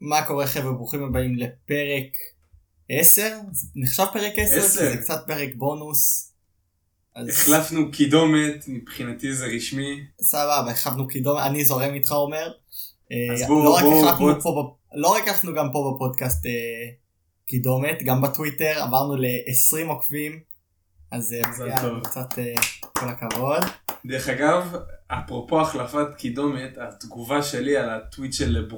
מה קורה חבר'ה ברוכים הבאים לפרק 10? זה נחשב פרק 10? עשר. זה קצת פרק בונוס. אז החלפנו קידומת, מבחינתי זה רשמי. סבבה, החלפנו קידום, אני זורם איתך אומר. אה, אז בואו- לא בואו- בואו- פה לא רק החלפנו גם פה בפודקאסט אה, קידומת, גם בטוויטר עברנו ל-20 עוקבים. אז אה. קצת אה, כל הכבוד. דרך אגב, אפרופו החלפת קידומת, התגובה שלי על הטוויט של, בר...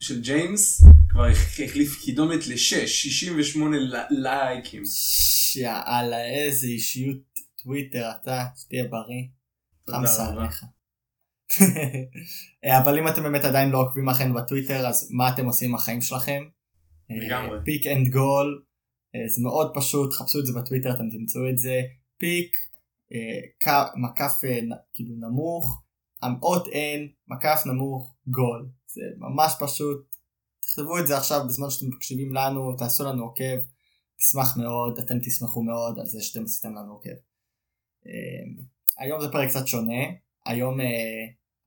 של ג'יימס כבר הח- החליף קידומת ל-6, 68 ל- לייקים. יאללה איזה אישיות טוויטר אתה, שתהיה בריא. חמסה. עליך. אה, אבל אם אתם באמת עדיין לא עוקבים אחרינו בטוויטר אז מה אתם עושים עם החיים שלכם? לגמרי. Pick and Goal זה מאוד פשוט חפשו את זה בטוויטר אתם תמצאו את זה פיק מקף אה, נ- כאילו נמוך אות N מקף נמוך גול זה ממש פשוט. תכתבו את זה עכשיו בזמן שאתם מקשיבים לנו תעשו לנו עוקב. נשמח מאוד אתם תשמחו מאוד על זה שאתם עשיתם לנו עוקב. אה, היום זה פרק קצת שונה. היום אה,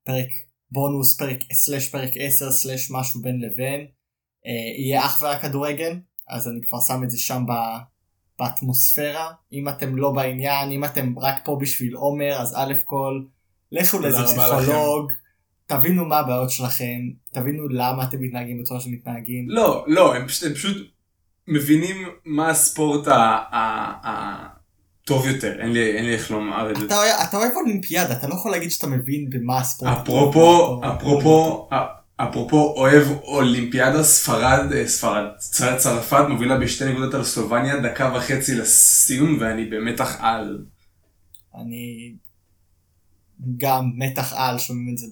פרק בונוס פרק סלש פרק 10 סלש משהו בין לבין אה, יהיה אך ורק כדורגל אז אני כבר שם את זה שם ב, באטמוספירה. אם אתם לא בעניין אם אתם רק פה בשביל עומר אז א' כל לכו לאיזה פסיכולוג תבינו מה הבעיות שלכם תבינו למה אתם מתנהגים בצורה שמתנהגים לא, לא, הם פשוט, הם פשוט מבינים מה הספורט הטוב יותר, אין לי, אין לי איך לומר את זה. אתה, אוהב- אולימפיאדה אתה לא יכול להגיד שאתה מבין במה הספורט אפרופו, אפרופו, אפרופו אוהב אולימפיאדה ספרד, אה, ספרד, צר- צרפת מובילה בשתי נקודות על סלובניה, דקה וחצי לסיום ואני במתח על. אני גם מתח על שומעים את זה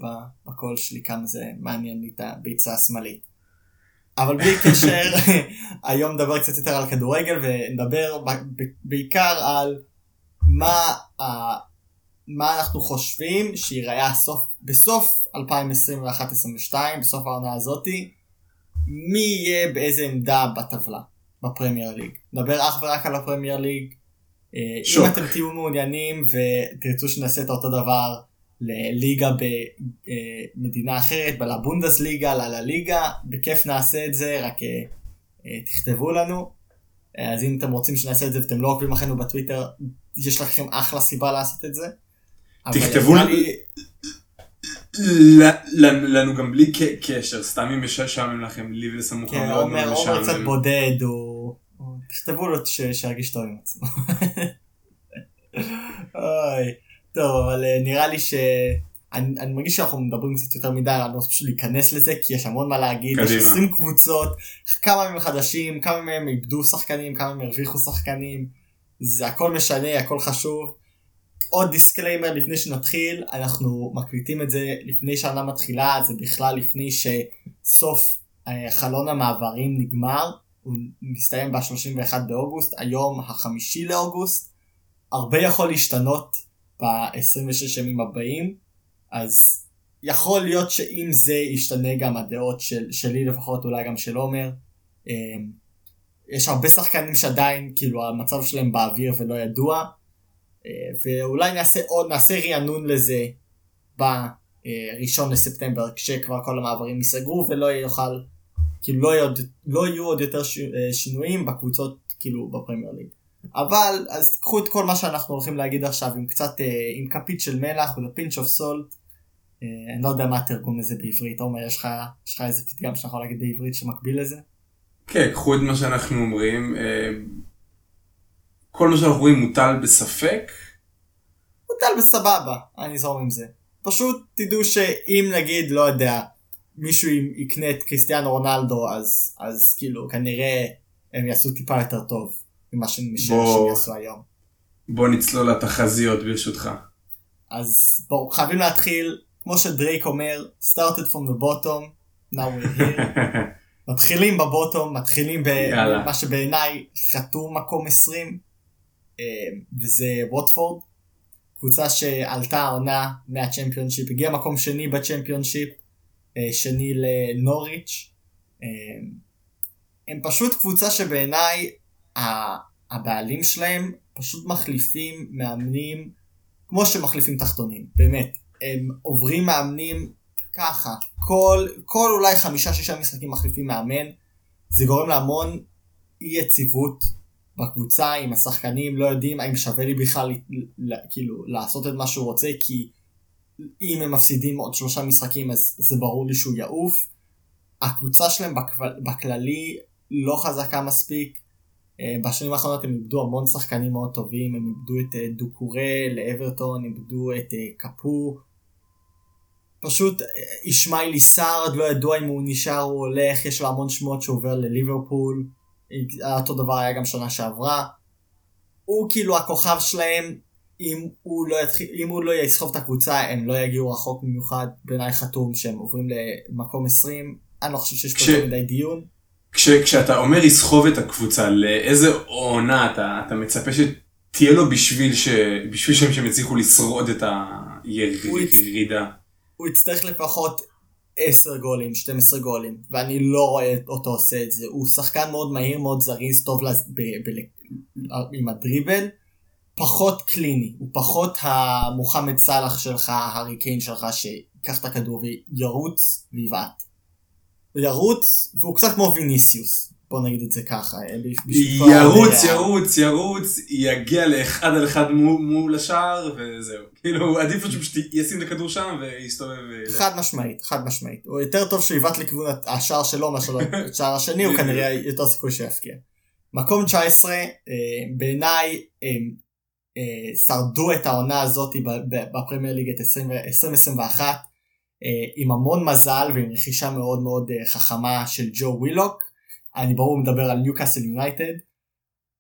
בקול שלי כמה זה מעניין לי את הביצה השמאלית. אבל בלי קשר היום נדבר קצת יותר על כדורגל ונדבר בעיקר על מה, ה- מה אנחנו חושבים שיראה הסוף, בסוף 2021-2022 בסוף העונה הזאתי מי יהיה באיזה עמדה בטבלה בפרמייר ליג. נדבר אך ורק על הפרמייר ליג. אה, שוק. אם אתם תהיו מעוניינים ותרצו שנעשה את אותו דבר לליגה במדינה אחרת, לבונדסליגה, לליגה, בכיף נעשה את זה, רק אה, אה, תכתבו לנו. אה, אז אם אתם רוצים שנעשה את זה ואתם לא עוקבים אחרינו בטוויטר, יש לכם אחלה סיבה לעשות את זה. תכתבו לנו- לי- גם בלי קשר, סתם אם משעמם לכם, לי ולסמוך כן, מאוד מאוד עומר קצת משעמם. בודד, הוא... תכתבו לו שירגיש טוב עם עצמו. אוי, טוב, אבל אה, נראה לי ש... אני, אני מרגיש שאנחנו מדברים קצת יותר מדי, אני לא פשוט להיכנס לזה, כי יש המון מה להגיד, יש קדימה. 20 קבוצות, כמה מהם חדשים, כמה מהם איבדו שחקנים, כמה מהם הרוויחו שחקנים, זה הכל משנה, הכל חשוב. עוד disclaimer לפני שנתחיל, אנחנו מקליטים את זה לפני שהעונה מתחילה, זה בכלל לפני שסוף אה, חלון המעברים נגמר, הוא מסתיים ב-31 באוגוסט, היום החמישי לאוגוסט, הרבה יכול להשתנות ב-26 ימים הבאים, אז יכול להיות שאם זה ישתנה גם הדעות של, שלי לפחות, אולי גם של עומר. אה, יש הרבה שחקנים שעדיין, כאילו המצב שלהם באוויר ולא ידוע, אה, ואולי נעשה עוד, נעשה רענון לזה בראשון לספטמבר, כשכבר כל המעברים ייסגרו ולא יוכל, כאילו לא, יהיו, לא יהיו עוד יותר ש, אה, שינויים בקבוצות, כאילו בפרמייר ליג. אבל, אז קחו את כל מה שאנחנו הולכים להגיד עכשיו עם קצת, אה, עם כפית של מלח of salt. אה, אני לא יודע מה התרגום לזה בעברית, עומר, יש לך, יש לך איזה פתגם שאתה יכול להגיד בעברית שמקביל לזה? כן, קחו את מה שאנחנו אומרים. אה, כל מה שאנחנו אומרים מוטל בספק. מוטל בסבבה, אני זורם עם זה. פשוט תדעו שאם נגיד, לא יודע, מישהו יקנה את קריסטיאנו רונלדו, אז, אז כאילו כנראה הם יעשו טיפה יותר טוב ממה בוא. שהם יעשו היום. בוא נצלול לתחזיות ברשותך. אז בואו, חייבים להתחיל, כמו שדרייק אומר, started from the bottom, now we're here. מתחילים בבוטום, מתחילים. במה שבעיניי חתום מקום 20, אה, וזה ווטפורד, קבוצה שעלתה העונה מהצ'מפיונשיפ, הגיעה מקום שני בצ'מפיונשיפ, שני לנוריץ'. אה, הם פשוט קבוצה שבעיניי הבעלים שלהם פשוט מחליפים מאמנים כמו שמחליפים תחתונים, באמת. הם עוברים מאמנים ככה, כל, כל אולי חמישה שישה משחקים מחליפים מאמן, זה גורם להמון אי יציבות בקבוצה, אם השחקנים לא יודעים האם שווה לי בכלל כאילו לעשות את מה שהוא רוצה, כי אם הם מפסידים עוד שלושה משחקים אז זה ברור לי שהוא יעוף. הקבוצה שלהם בכלל, בכללי לא חזקה מספיק. אה, בשנים האחרונות הם איבדו המון שחקנים מאוד טובים, הם איבדו את אה, דוקורה לאברטון, איבדו את אה, קפו. פשוט ישמעאלי סארד לא ידוע אם הוא נשאר או הולך, יש לו המון שמועות שהוא עובר לליברפול. אותו דבר היה גם שנה שעברה. הוא כאילו הכוכב שלהם, אם הוא לא, יתחיל, אם הוא לא יסחוב את הקבוצה הם לא יגיעו רחוק במיוחד בעיניי חתום שהם עוברים למקום 20 אני לא חושב שיש פה יותר מדי דיון. כש, כשאתה אומר יסחוב את הקבוצה לאיזה עונה אתה, אתה מצפה שתהיה לו בשביל, ש, בשביל שהם, שהם יצליחו לשרוד את הירידה. הוא יצטרך לפחות 10 גולים 12 גולים ואני לא רואה אותו עושה את זה הוא שחקן מאוד מהיר מאוד זריז טוב לז... ב, ב, ב, עם הדריבל. פחות קליני, הוא פחות המוחמד סאלח שלך, הארי קיין שלך, שיקח את הכדור וירוץ ויבעט. הוא ירוץ, והוא קצת כמו ויניסיוס, בוא נגיד את זה ככה. אה, ירוץ, ירוץ, ירוץ, יגיע לאחד על אחד מול השער, וזהו. כאילו, עדיף שהוא פשוט ישים את הכדור שם ויסתובב. חד משמעית, חד משמעית. הוא יותר טוב שהוא יבעט לכיוון השער שלו מאשר השער השני, הוא כנראה יותר סיכוי שיפקיע. מקום 19, אה, בעיניי אה, שרדו את העונה הזאת בפרמייר ליג את 2021 אה, עם המון מזל ועם רכישה מאוד מאוד אה, חכמה של ג'ו ווילוק. אני ברור מדבר על ניוקאסל יונייטד.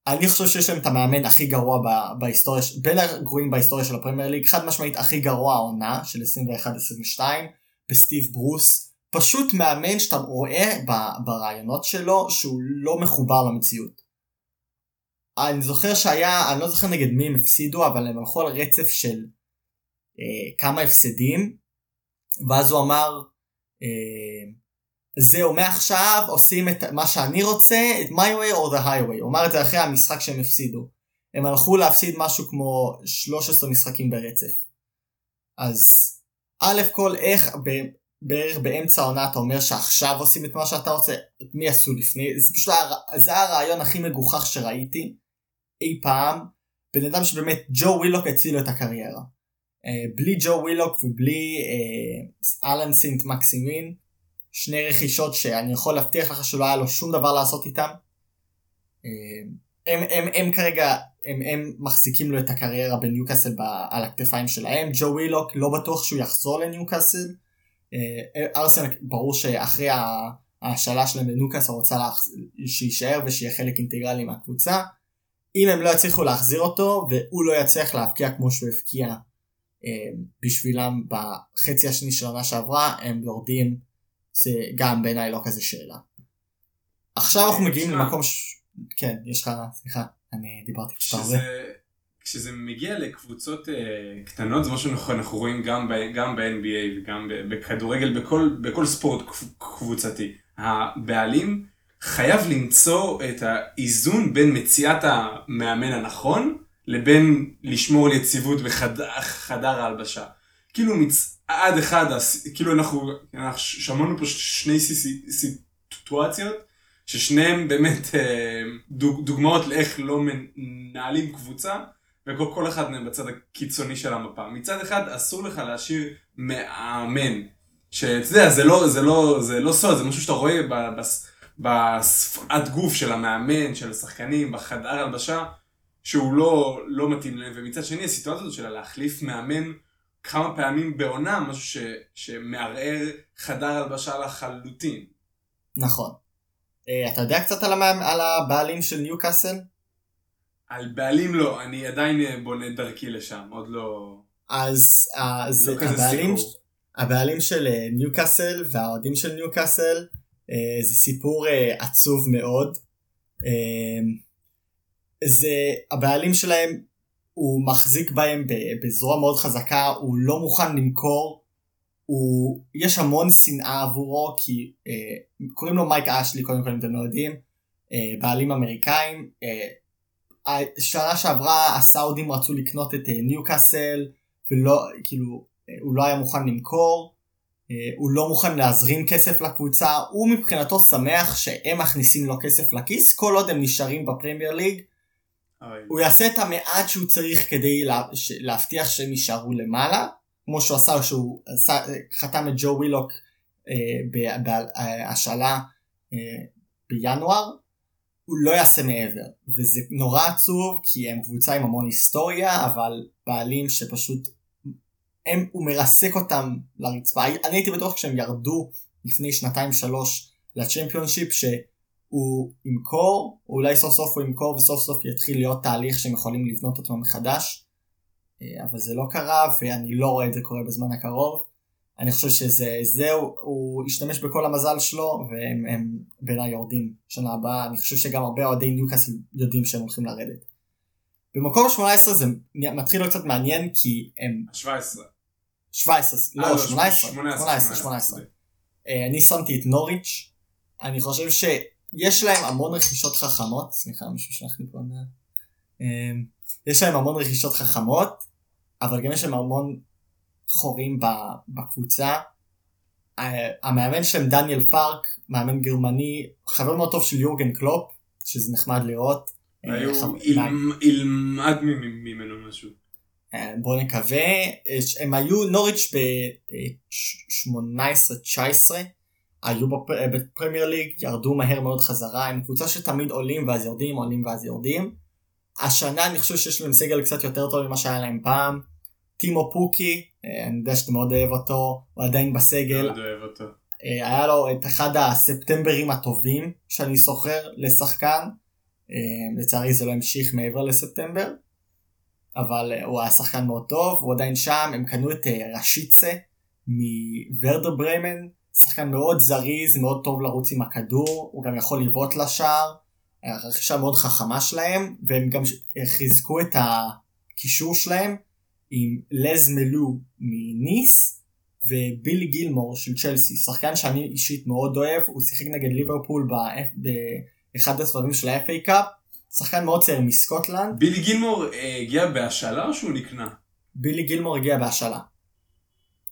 אני חושב שיש להם את המאמן הכי גרוע בהיסטוריה, בין הגרועים בהיסטוריה של הפרמייר ליג, חד משמעית הכי גרוע העונה של 21-22 בסטיב ברוס. פשוט מאמן שאתה רואה ברעיונות שלו שהוא לא מחובר למציאות. אני זוכר שהיה, אני לא זוכר נגד מי הם הפסידו, אבל הם הלכו על רצף של אה, כמה הפסדים, ואז הוא אמר, אה, זהו, מעכשיו עושים את מה שאני רוצה, את my way or the highway. הוא אמר את זה אחרי המשחק שהם הפסידו. הם הלכו להפסיד משהו כמו 13 משחקים ברצף. אז א' כל איך ב, בערך באמצע העונה אתה אומר שעכשיו עושים את מה שאתה רוצה, את מי עשו לפני, זה פשוט זה הרעיון הכי מגוחך שראיתי. אי פעם בן אדם שבאמת ג'ו ווילוק הציל את הקריירה. Uh, בלי ג'ו ווילוק ובלי uh, אלן סינט מקסימין שני רכישות שאני יכול להבטיח לך שלא היה לו שום דבר לעשות איתם. Uh, הם, הם, הם כרגע הם, הם מחזיקים לו את הקריירה בניוקאסל על הכתפיים שלהם ג'ו ווילוק לא בטוח שהוא יחזור לניוקאסל. ארסן ברור שאחרי ההשאלה שלהם לניוקאסל רוצה שיישאר ושיהיה חלק אינטגרלי מהקבוצה. אם הם לא יצליחו להחזיר אותו והוא לא יצליח להבקיע כמו שהוא הבקיע אה, בשבילם בחצי השני של העונה שעברה הם יורדים זה גם בעיניי לא כזה שאלה. עכשיו אנחנו מגיעים למקום ש... כן יש לך סליחה אני דיברתי קצת הרבה. כשזה מגיע לקבוצות uh, קטנות זה משהו נכון אנחנו רואים גם, ב, גם ב-NBA וגם בכדורגל בכל, בכל ספורט קבוצתי. הבעלים חייב למצוא את האיזון בין מציאת המאמן הנכון לבין לשמור על יציבות בחדר ההלבשה. כאילו מצעד אחד, כאילו אנחנו, אנחנו שמענו פה שני סיטואציות ששניהם באמת אה, דוגמאות לאיך לא מנהלים קבוצה וכל אחד מהם בצד הקיצוני של המפה. מצד אחד אסור לך להשאיר מאמן. שאתה יודע, זה לא, זה לא, זה לא סוד, זה משהו שאתה רואה בס... בשפת גוף של המאמן, של השחקנים, בחדר הלבשה, שהוא לא, לא מתאים להם, ומצד שני הסיטואציה הזאת של להחליף מאמן כמה פעמים בעונה, משהו ש, שמערער חדר הלבשה לחלוטין. נכון. Uh, אתה יודע קצת על, המאמן, על הבעלים של ניוקאסל? על בעלים לא, אני עדיין אה, בונה דרכי לשם, עוד לא... אז, אז לא הבעלים, הבעלים של אה, ניוקאסל והאוהדים של ניוקאסל אה, זה סיפור אה, עצוב מאוד. אה, זה הבעלים שלהם הוא מחזיק בהם בזרוע מאוד חזקה הוא לא מוכן למכור. הוא יש המון שנאה עבורו כי אה, קוראים לו מייק אשלי קודם כל אם אתם לא יודעים אה, בעלים אמריקאים. אה, שנה שעברה הסאודים רצו לקנות את אה, ניוקאסל ולא כאילו אה, הוא לא היה מוכן למכור. אה, הוא לא מוכן להזרים כסף לקבוצה, הוא מבחינתו שמח שהם מכניסים לו כסף לכיס, כל עוד הם נשארים בפרמייר ליג. אוי. הוא יעשה את המעט שהוא צריך כדי לה, ש, להבטיח שהם יישארו למעלה, כמו שהוא עשה כשהוא עשה, חתם את ג'ו ווילוק אה, בהשאלה אה, בינואר, הוא לא יעשה מעבר, וזה נורא עצוב כי הם קבוצה עם המון היסטוריה, אבל בעלים שפשוט, הם, הוא מרסק אותם לרצפה. אני הייתי בטוח כשהם ירדו לפני שנתיים שלוש לצ'מפיונשיפ שהוא ימכור, או אולי סוף סוף הוא ימכור וסוף סוף יתחיל להיות תהליך שהם יכולים לבנות אותו מחדש, אה, אבל זה לא קרה ואני לא רואה את זה קורה בזמן הקרוב. אני חושב שזה זהו, הוא השתמש בכל המזל שלו והם הם בעיניי יורדים שנה הבאה, אני חושב שגם הרבה אוהדי ניוקאסל יודעים שהם הולכים לרדת. במקום 18 זה מתחיל להיות קצת מעניין כי הם 17. 17, אה, לא 18, 18, 18, 18. אה, אני שמתי את נוריץ', אני חושב שיש להם המון רכישות חכמות, סליחה מישהו שלח לי פה, אה, יש להם המון רכישות חכמות, אבל גם יש להם המון חורים בקבוצה. המאמן שלהם דניאל פארקה, מאמן גרמני, חבר מאוד טוב של יורגן קלופ, שזה נחמד לראות. ילמד ממנו משהו. אה, בוא נקווה, אה, הם היו נוריץ' ב-18-19, היו בפ- אה, בפרמייר ליג, ירדו מהר מאוד חזרה, הם קבוצה שתמיד עולים ואז יורדים, עולים ואז יורדים. השנה אני חושב שיש להם סגל קצת יותר טוב ממה שהיה להם פעם. טימו פוקי, אה, אני יודע שאתה מאוד אוהב אותו, הוא עדיין בסגל, מאוד אוהב אותו. אה, היה לו את אחד הספטמברים הטובים שאני שוכר לשחקן, אה, לצערי זה לא המשיך מעבר לספטמבר, אבל אה, הוא היה שחקן מאוד טוב, הוא עדיין שם, הם קנו את אה, רשיצה מוורדר בריימן, שחקן מאוד זריז, מאוד טוב לרוץ עם הכדור, הוא גם יכול לבעוט לשער, אה, רכישה מאוד חכמה שלהם, והם גם אה, חיזקו את הקישור שלהם עם לז מלו מניס, ובילי גילמור של צ'לסי, שחקן שאני אישית מאוד אוהב, הוא שיחק נגד ליברפול באחד הסבבים של ה-FA קאפ, שחקן מאוד צעיר מסקוטלנד, בילי גילמור אה, הגיע בהשאלה או שהוא נקנה? בילי גילמור הגיע בהשאלה.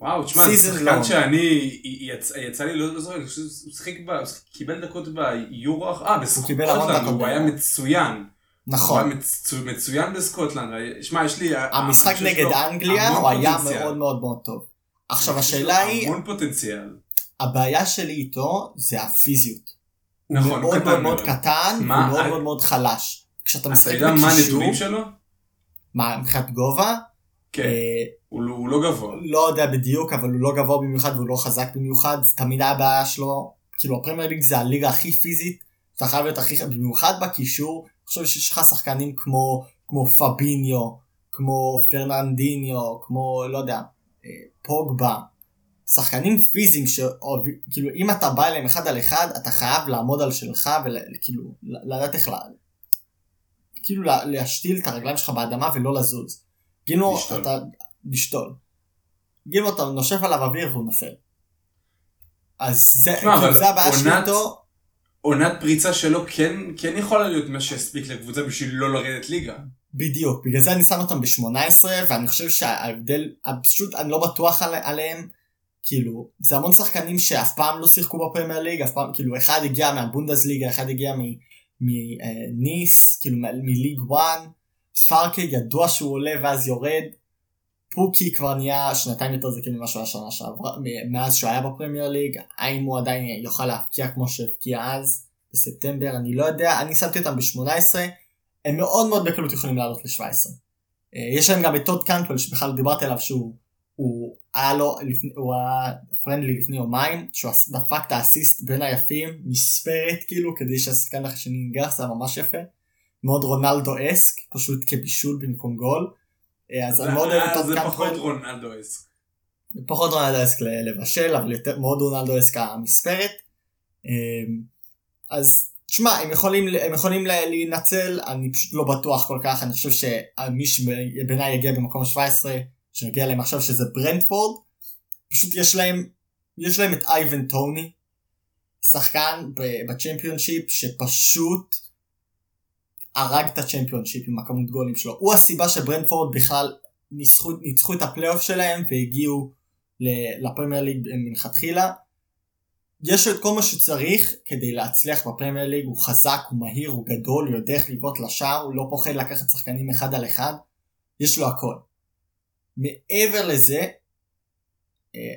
וואו, תשמע, זה שחקן. שאני, יצא, יצא לי, לא זוכר, אני חושב שהוא שיחק, ב- הוא קיבל דקות ביורו, אה, בסקוטלנד, הוא היה. מצוין. הוא נכון, היה מצו- מצוין בסקוטלנד, שמע, יש לי... המשחק חושב שיש נגד אנגליה הוא היה. מאוד מאוד מאוד טוב. עכשיו השאלה היא, המון פוטנציאל. הבעיה שלי איתו זה הפיזיות. הוא נכון, הוא מאוד קטן מאוד מאוד. קטן, מה, והוא מאוד אני- מאוד מאוד חלש. כשאתה אתה משחק יודע מה בקישור, הנתונים שלו? מה, מבחינת גובה, כן, אה, הוא לא- הוא לא גבוה. לא יודע בדיוק, אבל הוא לא גבוה במיוחד והוא לא חזק במיוחד, תמיד הבעיה שלו. כאילו הפרמייר ליג זה הליגה הכי פיזית, אתה חייב להיות הכי, במיוחד בקישור, אני חושב שיש לך שחקנים כמו, כמו פביניו, כמו פרננדיניו, כמו, לא יודע, אה, פוגבה, שחקנים פיזיים שכאילו אם אתה בא אליהם אחד על אחד, אתה חייב לעמוד על שלך וכאילו לדעת איך לה... כאילו לה- להשתיל את הרגליים שלך באדמה ולא לזוז. גילמור, לשתול. אתה... לשתול. גילמור אתה נושף עליו אוויר והוא נופל. אז זה, כאילו, זה הבעיה שלי איתו. עונת פריצה שלו כן כן יכולה להיות מה שהספיק לקבוצה בשביל לא לרדת ליגה. בדיוק, בגלל זה אני שם אותם ב-18 ואני חושב שההבדל, פשוט אני לא בטוח על, עליהם, כאילו, זה המון שחקנים שאף פעם לא שיחקו בפרמייר ליג, אף פעם, כאילו, אחד הגיע מהבונדס ליגה, אחד הגיע מניס, כאילו, מ- מליג 1, פארקה ידוע שהוא עולה ואז יורד, פוקי כבר נהיה שנתיים יותר זקן ממה שהוא היה שנה שעברה, מאז שהוא היה בפרמייר ליג, האם הוא עדיין יוכל להפקיע כמו שהפקיע אז, בספטמבר, אני לא יודע, אני שמתי אותם ב-18, הם מאוד מאוד בקלות יכולים לעלות ל-17. אה, יש להם גם את טוד קנטוול שבכלל דיברתי עליו שהוא הוא היה לו, לפני, הוא היה פרנדלי לפני יומיים, שהוא דפק את האסיסט בין היפים, מספרת כאילו, כדי שהשחקן השני ינגח, זה היה ממש יפה. מאוד רונלדו אסק, פשוט כבישול במקום גול. אה, אז אני מאוד אוהב את זה פחות. רונלדו אסק. פחות רונלדו אסק לבשל, אבל יותר מאוד רונלדו אסק המספרת. אמ, אז תשמע, הם יכולים, הם יכולים להינצל, אני פשוט לא בטוח כל כך, אני חושב שמי שבעיניי יגיע במקום 17, שנגיע להם עכשיו שזה ברנדפורד, פשוט יש להם, יש להם את אייבן טוני, שחקן בצ'מפיונשיפ שפשוט הרג את הצ'מפיונשיפ עם הכמות גולים שלו. הוא הסיבה שברנטפורד בכלל ניצחו, ניצחו את הפלייאוף שלהם והגיעו לפרמייר ליג מלכתחילה. יש לו את כל מה שצריך כדי להצליח בפרמייר ליג, הוא חזק, הוא מהיר, הוא גדול, הוא יודע איך לבעוט לשער, הוא לא פוחד לקחת שחקנים אחד על אחד, יש לו הכל. מעבר לזה, אה,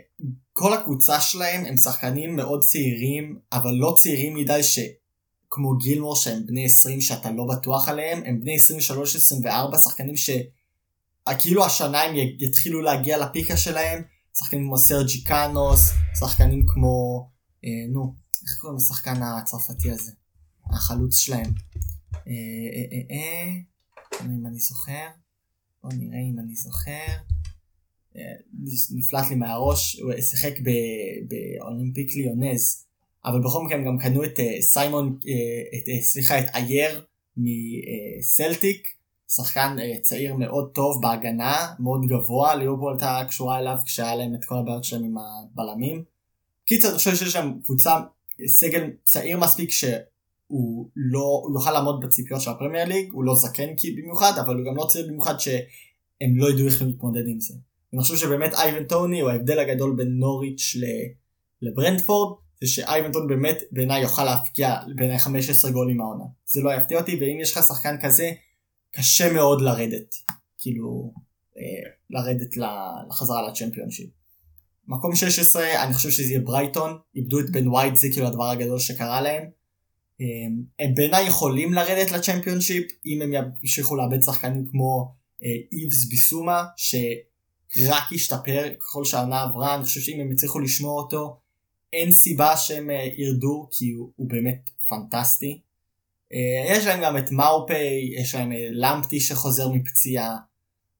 כל הקבוצה שלהם הם שחקנים מאוד צעירים, אבל לא צעירים מדי שכמו גילמור שהם בני 20 שאתה לא בטוח עליהם, הם בני 23-24, שחקנים שכאילו השנה הם יתחילו להגיע לפיקה שלהם, שחקנים כמו סרג'י קאנוס, שחקנים כמו, אה, נו, איך קוראים לשחקן הצרפתי הזה? החלוץ שלהם. אה, אה, אה, אה, אם אני זוכר, בוא נראה אם אני זוכר. אה, נפלט לי מהראש, הוא שיחק באולימפיק ליונז, אבל בכל מקרה הם גם קנו את אה, סיימון, אה, את, סליחה, את אייר מסלטיק, שחקן צעיר מאוד טוב בהגנה, מאוד גבוה, ליברפול הייתה קשורה אליו כשהיה להם את כל הבעיות שלהם עם הבלמים. קיצר, אני חושב שיש שם קבוצה, סגל צעיר מספיק שהוא לא, הוא יוכל לעמוד בציפיות של הפרמייר ליג, הוא לא זקן במיוחד, אבל הוא גם לא צעיר במיוחד שהם לא ידעו איך להתמודד עם זה. אני חושב שבאמת אייבן טוני הוא ההבדל הגדול בין נוריץ' לברנדפורד זה שאייבן טוני באמת בעיניי יוכל להפקיע בעיניי 15 גולים מהעונה זה לא יפתיע אותי ואם יש לך שחקן כזה קשה מאוד לרדת כאילו אה, לרדת לחזרה לצ'מפיונשיפ. מקום 16 אני חושב שזה יהיה ברייטון איבדו את בן וייט זה כאילו הדבר הגדול שקרה להם. אה, הם בעיניי יכולים לרדת לצ'מפיונשיפ אם הם ימשיכו לאבד שחקנים כמו אה, איבס ביסומה ש... רק ישתפר ככל שהעונה עברה, אני חושב שאם הם יצליחו לשמור אותו, אין סיבה שהם אה, ירדו, כי הוא, הוא באמת פנטסטי. אה, יש להם גם את מאופי, יש להם למפטי שחוזר מפציעה.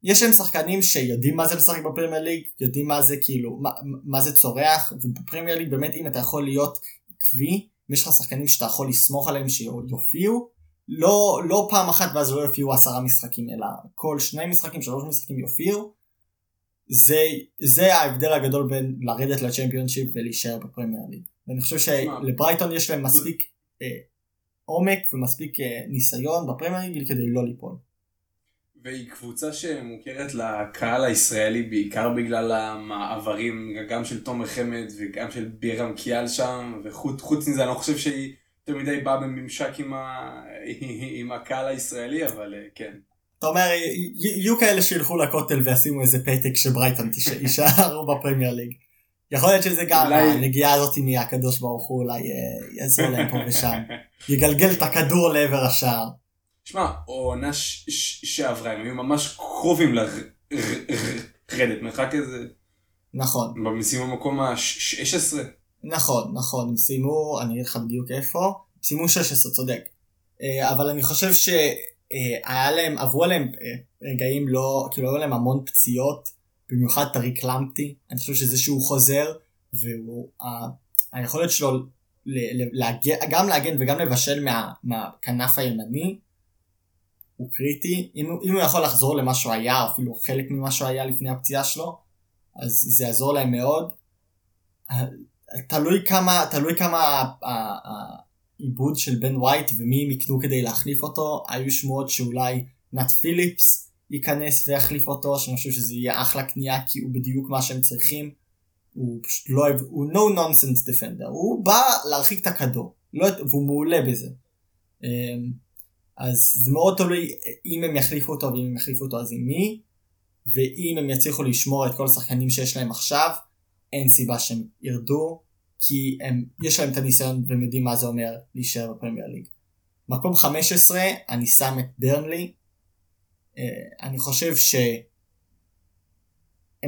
יש להם שחקנים שיודעים מה זה לשחק בפרמייר ליג, יודעים מה זה כאילו, מה, מה זה צורח, ובפרמייר ליג באמת אם אתה יכול להיות עקבי, אם יש לך שחקנים שאתה יכול לסמוך עליהם שיופיעו, לא, לא פעם אחת ואז לא יופיעו עשרה משחקים, אלא כל שני משחקים, שלוש משחקים יופיעו, זה, זה ההבדל הגדול בין לרדת לצ'מפיונשיפ ולהישאר בפרמייר ליג. ואני חושב שלברייטון יש להם מספיק אה, עומק ומספיק אה, ניסיון בפרמייר ליג כדי לא ליפול. והיא קבוצה שמוכרת לקהל הישראלי בעיקר בגלל המעברים גם של תומר חמד וגם של בירם קיאל שם וחוץ מזה אני לא חושב שהיא יותר מדי באה בממשק עם, ה... עם הקהל הישראלי אבל אה, כן. אתה אומר, יהיו כאלה שילכו לכותל וישימו איזה פתק שברייטון יישארו בפרמייר ליג. יכול להיות שזה גם הנגיעה הזאת מהקדוש ברוך הוא אולי אה, יעזור להם פה ושם. יגלגל את הכדור לעבר השער. שמע, עונה שעברה הם היו ממש קרובים לרדת מרחק איזה... נכון. הם סיימו במקום ה-16. נכון, נכון, הם סיימו, אני אגיד לך בדיוק איפה, סיימו 16, צודק. אה, אבל אני חושב ש... אה, להם, עברו עליהם אה, רגעים לא, כאילו היו להם המון פציעות, במיוחד טאריק למפטי, אני חושב שזה שהוא חוזר, והוא, היכולת שלו להגן, גם להגן וגם לבשל מה, מהכנף הימני, הוא קריטי, אם, אם הוא יכול לחזור למה שהוא היה, אפילו חלק ממה שהוא היה לפני הפציעה שלו, אז זה יעזור להם מאוד. תלוי כמה, תלוי כמה עיבוד של בן וייט ומי הם יקנו כדי להחליף אותו, היו שמועות שאולי נאט פיליפס ייכנס ויחליף אותו, שאני חושב שזה יהיה אחלה קנייה כי הוא בדיוק מה שהם צריכים. הוא פשוט לא אוהב, הוא no nonsense defender, הוא בא להרחיק את הכדור, לא, והוא מעולה בזה. אז זה מאוד תלוי אם הם יחליפו אותו ואם הם יחליפו אותו אז עם מי, ואם הם יצליחו לשמור את כל השחקנים שיש להם עכשיו, אין סיבה שהם ירדו. כי הם, יש להם את הניסיון והם יודעים מה זה אומר להישאר בפרמייר ליג. מקום 15 אני שם את ברנלי. אה, אני חושב שהם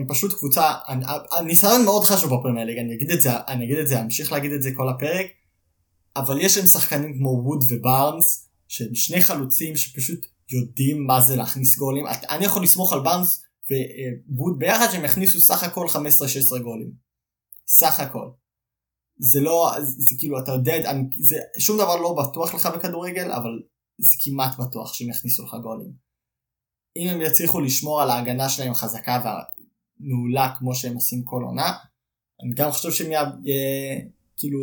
פשוט קבוצה, הניסיון מאוד חשוב בפרמייר ליג, אני אגיד את זה, אני אגיד את זה, אמשיך להגיד את זה כל הפרק, אבל יש להם שחקנים כמו ווד ובארנס, שהם שני חלוצים שפשוט יודעים מה זה להכניס גולים. אני יכול לסמוך על בארנס וווד ביחד שהם יכניסו סך הכל 15-16 גולים. סך הכל. זה לא, זה כאילו אתה יודע, זה, שום דבר לא בטוח לך בכדורגל, אבל זה כמעט בטוח שהם יכניסו לך גולים. אם הם יצליחו לשמור על ההגנה שלהם חזקה ומעולה כמו שהם עושים כל עונה, אני גם חושב שהם יה, יה, כאילו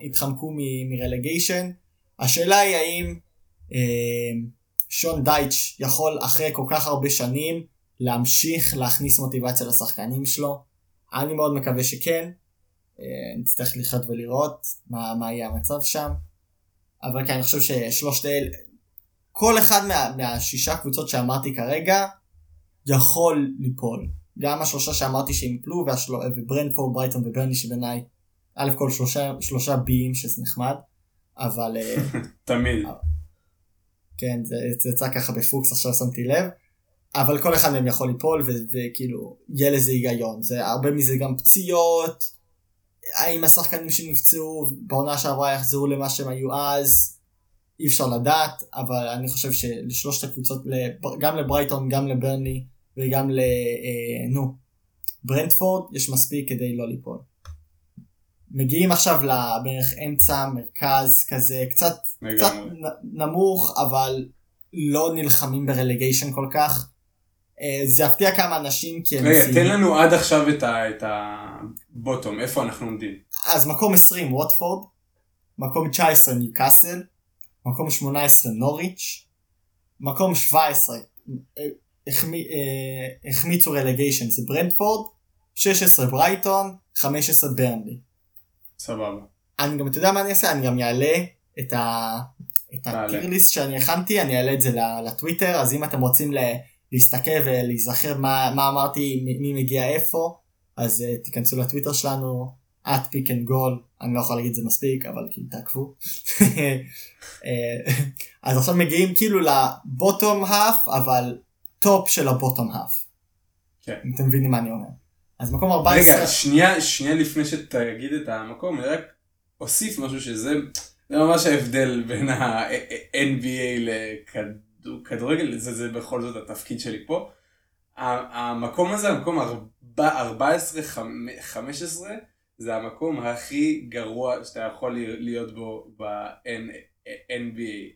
יתחמקו מרלגיישן. השאלה היא האם שון דייטש יכול אחרי כל כך הרבה שנים להמשיך להכניס מוטיבציה לשחקנים שלו. אני מאוד מקווה שכן. אה, נצטרך לחיות ולראות מה, מה יהיה המצב שם. אבל כן, אני חושב ששלושת אלה, כל אחד מה, מהשישה קבוצות שאמרתי כרגע, יכול ליפול. גם השלושה שאמרתי שהם יפלו, והשל... וברנטפורד, ברייטון וברנלי שבעיניי, א' כל שלושה, שלושה B ים שזה נחמד, אבל... אה, תמיד. כן, זה, זה יצא ככה בפוקס, עכשיו שמתי לב. אבל כל אחד מהם יכול ליפול, וכאילו, יהיה לזה היגיון. זה הרבה מזה גם פציעות, האם השחקנים שנפצעו בעונה שעברה יחזרו למה שהם היו אז, אי אפשר לדעת, אבל אני חושב שלשלושת הקבוצות, גם לברייטון, גם לברני וגם ל... אה, נו, ברנדפורד, יש מספיק כדי לא ליפול. מגיעים עכשיו לבערך אמצע, מרכז כזה, קצת, קצת נמוך, אבל לא נלחמים ברלגיישן כל כך. אה, זה יפתיע כמה אנשים כי הם... רגע, תן לנו עד עכשיו את הבוטום, איפה אנחנו עומדים? אז מקום 20 ווטפורד, מקום 19 ניוקאסל, מקום 18 נוריץ', מקום 17 אה, החמיצו רלגיישן זה ברנדפורד, 16 ברייטון, 15 ברנלי. סבבה. אני גם, אתה יודע מה אני אעשה? אני גם אעלה את ה... את הטירליסט שאני הכנתי, אני אעלה את זה לטוויטר, אז אם אתם רוצים להסתכל ולהיזכר מה, מה אמרתי, מי מגיע איפה, אז uh, תיכנסו לטוויטר שלנו, at pick and goal, אני לא יכול להגיד את זה מספיק, אבל כאילו תעקבו. אה, אז עכשיו מגיעים כאילו ל bottom half, אבל top של ה bottom half. כן. אתם מבינים מה אני אומר. אז מקום 14... רגע, שנייה, שנייה לפני שתגיד את המקום, אני רק אוסיף משהו שזה, זה ממש ההבדל בין ה-NBA לכדורגל, זה, זה בכל זאת התפקיד שלי פה. המקום הזה, המקום 14-15, זה המקום הכי גרוע שאתה יכול להיות בו ב-NBA,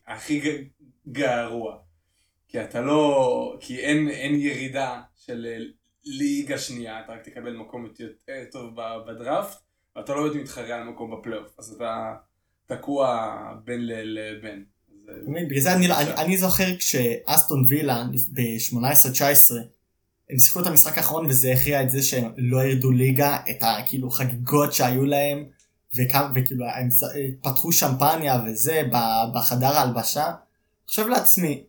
הכי גרוע. כי אתה לא, כי אין, אין ירידה של ליגה שנייה, אתה רק תקבל מקום יותר טוב בדראפט, ואתה לא באמת מתחרה על מקום בפלייאוף, אז אתה תקוע בין לבין. בגלל זה אני, אני, זוכר כשאסטון וילה ב-18-19 הם שיחקו את המשחק האחרון וזה הכריע את זה שהם לא ירדו ליגה, את הכאילו חגיגות שהיו להם, וכאילו הם פתחו שמפניה וזה בחדר ההלבשה. חושב לעצמי,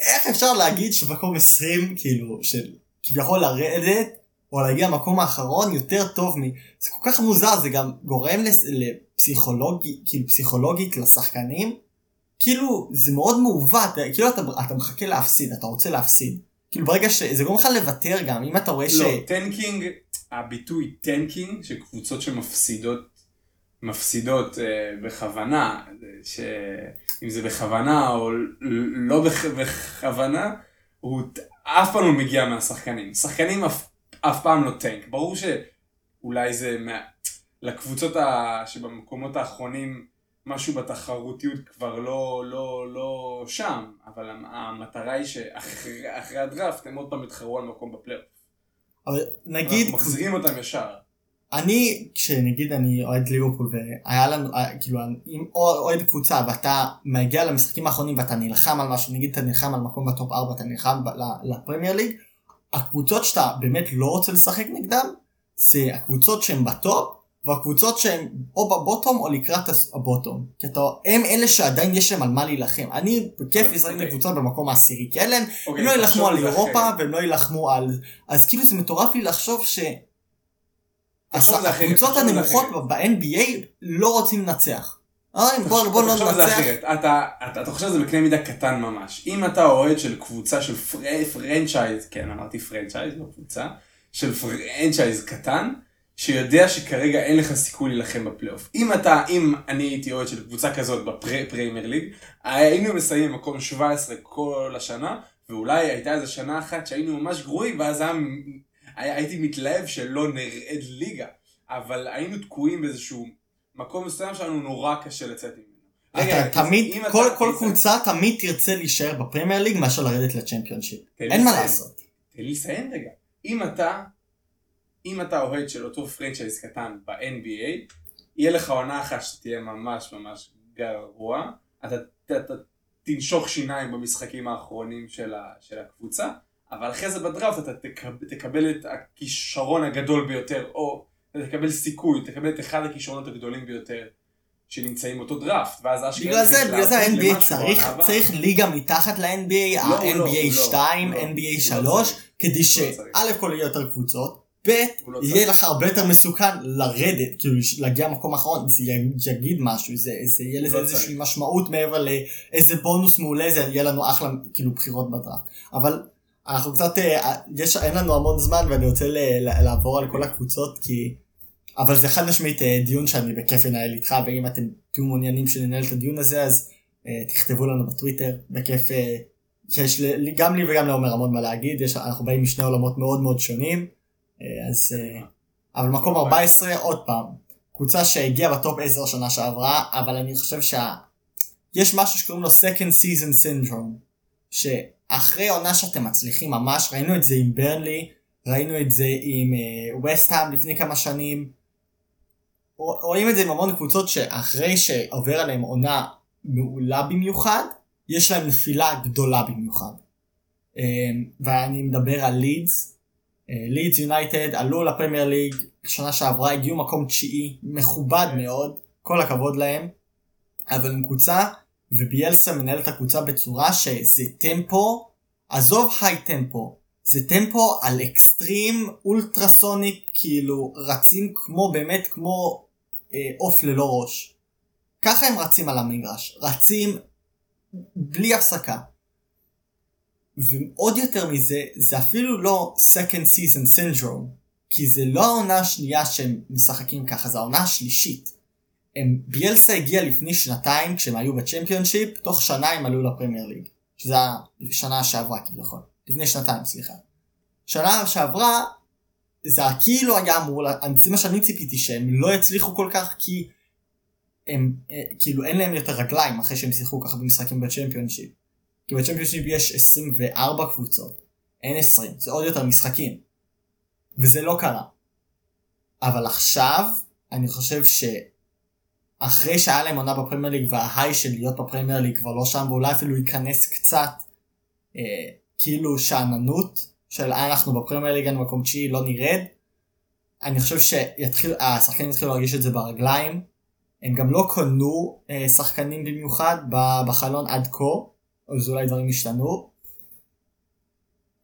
איך אפשר להגיד שמקום 20 כאילו של כביכול לרדת או להגיע למקום האחרון יותר טוב מ... זה כל כך מוזר זה גם גורם לפסיכולוגי כאילו פסיכולוגית לשחקנים. כאילו זה מאוד מעוות כאילו אתה, אתה מחכה להפסיד אתה רוצה להפסיד. כאילו ברגע שזה גורם לך לוותר גם אם אתה רואה לא, ש... לא, tanking הביטוי tanking שקבוצות שמפסידות מפסידות uh, בכוונה ש... אם זה בכוונה או לא בכוונה, הוא אף פעם לא מגיע מהשחקנים. שחקנים אף, אף פעם לא טנק. ברור שאולי זה מה... לקבוצות ה... שבמקומות האחרונים משהו בתחרותיות כבר לא, לא, לא שם, אבל המטרה היא שאחרי הדראפט הם עוד פעם יתחרו על מקום בפלייאוף. אבל נגיד... אנחנו מחזירים אותם ישר. אני, כשנגיד אני אוהד ליברפול והיה לנו, אה, כאילו, אם אוהד קבוצה ואתה מגיע למשחקים האחרונים ואתה נלחם על משהו, נגיד אתה נלחם על מקום בטופ 4, אתה נלחם לפרמייר ליג, הקבוצות שאתה באמת לא רוצה לשחק נגדם, זה הקבוצות שהן בטופ, והקבוצות שהן או בבוטום או לקראת הבוטום. כי אתה, הם אלה שעדיין יש להם על מה להילחם. אני בכיף לשחק okay. לקבוצות במקום העשירי, כי אלה okay, הם לא יילחמו על אירופה והם לא יילחמו על... אז כאילו זה מטורף לי לחשוב ש... הקבוצות הנמוכות ב-NBA לא רוצים לנצח. בוא, בוא לא ננצח. אתה חושב שזה בקנה מידה קטן ממש. אם אתה אוהד של קבוצה של franchise, כן אמרתי franchise, לא קבוצה, של franchise קטן, שיודע שכרגע אין לך סיכוי להילחם בפלייאוף. אם אתה, אם אני הייתי אוהד של קבוצה כזאת בפרמייר ליג, היינו מסיימים מקום 17 כל השנה, ואולי הייתה איזה שנה אחת שהיינו ממש גרועים, ואז היה הייתי מתלהב שלא נרד ליגה, אבל היינו תקועים באיזשהו מקום מסוים שלנו נורא קשה לצאת ממנו. רגע, תמיד, כל, אתה, כל קבוצה תמיד תרצה להישאר בפרמייר ליג מאשר לרדת לצ'מפיונשיפ. אין מה לעשות. תן לי לסיים רגע. אם אתה, אם אתה אוהד של אותו franchise קטן ב-NBA, יהיה לך עונה אחת שתהיה ממש ממש גרוע, אתה, אתה, אתה תנשוך שיניים במשחקים האחרונים של, ה, של הקבוצה, אבל אחרי זה בדראפט אתה תקב- תקבל את הכישרון הגדול ביותר, או אתה תקבל סיכוי, תקבל את אחד הכישרונות הגדולים ביותר שנמצאים באותו דראפט, ואז אשכרה בגלל זה, בגלל זה ה-NBA צריך. צריך ליגה מתחת ל-NBA, ה-NBA הוא לא, 2, הוא לא. NBA הוא 3, לא צריך. כדי לא שא'. כל יהיה יותר קבוצות, ב' לא יהיה. לך הרבה יותר מסוכן לרדת, כאילו להגיע למקום האחרון, זה יגיד משהו, זה זה יהיה לזה לא איזושהי צריך. משמעות מעבר לאיזה בונוס מעולה זה יהיה לנו אחלה כאילו בחירות בדראפט. אבל אנחנו קצת, אה, יש, אין לנו המון זמן ואני רוצה לעבור על כל הקבוצות כי... אבל זה חד משמעית אה, דיון שאני בכיף אנהל איתך ואם אתם תהיו מעוניינים שננהל את הדיון הזה אז אה, תכתבו לנו בטוויטר בכיף אה, שיש לי, גם לי וגם לעומר המון מה להגיד יש, אנחנו באים משני עולמות מאוד מאוד שונים אה, אז אה, אבל מקום 14 עוד פעם קבוצה שהגיעה בטופ 10 שנה שעברה אבל אני חושב שה... יש משהו שקוראים לו second season syndrome שאחרי עונה שאתם מצליחים ממש ראינו את זה עם ברנלי ראינו את זה עם ווסטהאם לפני כמה שנים. רוא- רואים את זה עם המון קבוצות שאחרי שעובר עליהם עונה מעולה במיוחד יש להם נפילה גדולה במיוחד. אה, ואני מדבר על לידס. לידס יונייטד עלו לפרמייר ליג שנה שעברה הגיעו מקום תשיעי מכובד מאוד כל הכבוד להם. אבל עם קבוצה וביאלסה מנהל את הקבוצה בצורה שזה טמפו עזוב היי טמפו זה טמפו על אקסטרים אולטרסוניק כאילו רצים כמו באמת כמו אה, עוף ללא ראש ככה הם רצים על המגרש רצים בלי הפסקה ועוד יותר מזה, זה אפילו לא second season syndrome, כי זה לא העונה השנייה שהם משחקים ככה, זה העונה השלישית. הם, ביאלסה הגיע לפני שנתיים כשהם היו בצ'מפיונשיפ, תוך שנה הם עלו לפרמייר ליג, שזה השנה שעברה כביכול, לפני שנתיים סליחה. שנה שעברה, זה כאילו היה אמור, זה מה שאני ציפיתי שהם לא יצליחו כל כך כי הם, אה, כאילו אין להם יותר רגליים אחרי שהם שיחקו ככה במשחקים בצ'מפיונשיפ. כי בצ'מפיונשיפ יש 24 קבוצות, אין 20, זה עוד יותר משחקים. וזה לא קרה. אבל עכשיו, אני חושב שאחרי שהיה להם עונה בפרמייר ליג וה high של להיות בפרמייר ליג כבר לא שם, ואולי אפילו ייכנס קצת אה, כאילו שאננות של "אה, אנחנו בפרמייר ליג אין מקום תשיעי לא נרד. אני חושב שהשחקנים יתחילו להרגיש את זה ברגליים. הם גם לא קנו אה, שחקנים במיוחד בחלון עד כה. אז אולי דברים ישתנו.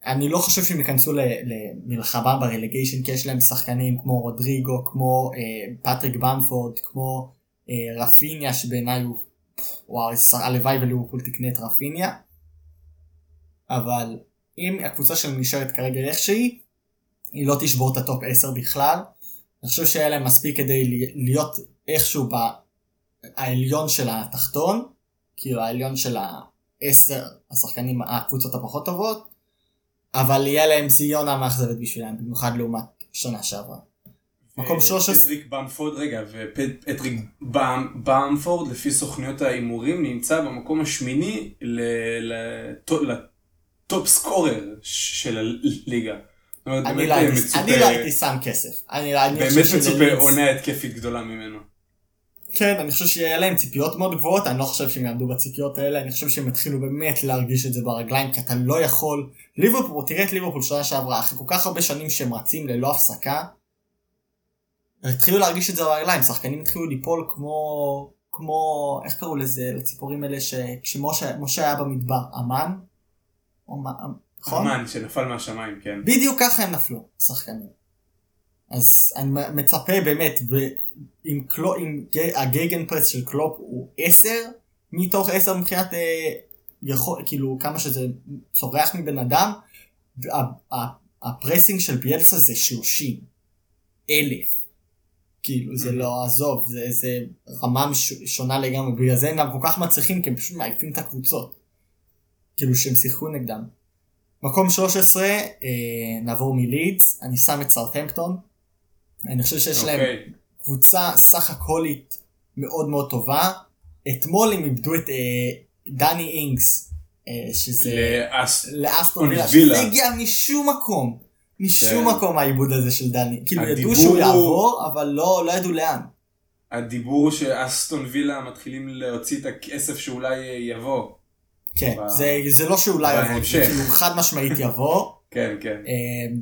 אני לא חושב שהם ייכנסו למלחמה ב relegation כי יש להם שחקנים כמו רודריגו, כמו אה, פטריק במפורד, כמו רפיניה שבעיניי הוא, וואו, הלוואי וליברפול תקנה את רפיניה. אבל אם הקבוצה שלהם נשארת כרגע איך שהיא, היא לא תשבור את ה top 10 בכלל. אני חושב שהיה להם מספיק כדי להיות איכשהו בעליון של התחתון, כאילו העליון של העשר השחקנים, הקבוצות הפחות טובות, אבל יהיה להם עונה מאכזבת בשבילם, במיוחד לעומת שנה שעברה. מקום 13. פטריק במפורד, רגע, ופטריק במ- במפורד לפי סוכניות ההימורים נמצא במקום השמיני ל top scorer של הליגה. אני לא אה, הייתי- אני לא הייתי שם כסף. באמת מצופה. עונה התקפית גדולה ממנו. כן, אני חושב שיהיה להם ציפיות מאוד גבוהות, אני לא חושב שהם יעמדו בציפיות האלה, אני חושב שהם יתחילו באמת להרגיש את זה ברגליים, כי אתה לא יכול... ליברפול, תראה את ליברפול שנה שעברה, אחרי כל כך הרבה שנים שהם רצים ללא הפסקה, התחילו להרגיש את זה ברגליים, שחקנים התחילו ליפול כמו... כמו... איך קראו לזה? לציפורים האלה שכשמשה משה היה במדבר, אמן? נכון? אמן שנפל מהשמיים, כן. בדיוק ככה הם נפלו, השחקנים. אז אני מצפה באמת, עם, קלו, ג- הגייגן פרס של קלופ הוא 10 מתוך 10 מבחינת אה, יכול, כאילו כמה שזה צורח מבן אדם, הפרסינג של ביאלסה זה 30 אלף. כאילו זה לא עזוב, זה, זה רמה שונה לגמרי, בגלל זה הם גם כל כך מצליחים כי הם פשוט מעיפים את הקבוצות. כאילו שהם שיחקו נגדם. מקום 13, אה, נעבור מלידס, אני שם את סארטהמפטון. אני חושב שיש להם אוקיי. קבוצה סך הקולית מאוד מאוד טובה. אתמול הם איבדו את אה, דני אינגס, אה, שזה לאס- לאסטון וילה. שזה הגיע משום מקום. משום כן. מקום העיבוד הזה של דני. כאילו ידעו שהוא הוא- יעבור, אבל לא לא ידעו לאן. הדיבור שאסטון וילה מתחילים להוציא את הכסף שאולי יבוא. כן, ב- זה, זה לא שאולי יבוא, זה. כאילו חד משמעית יבוא. כן, כן. אמ,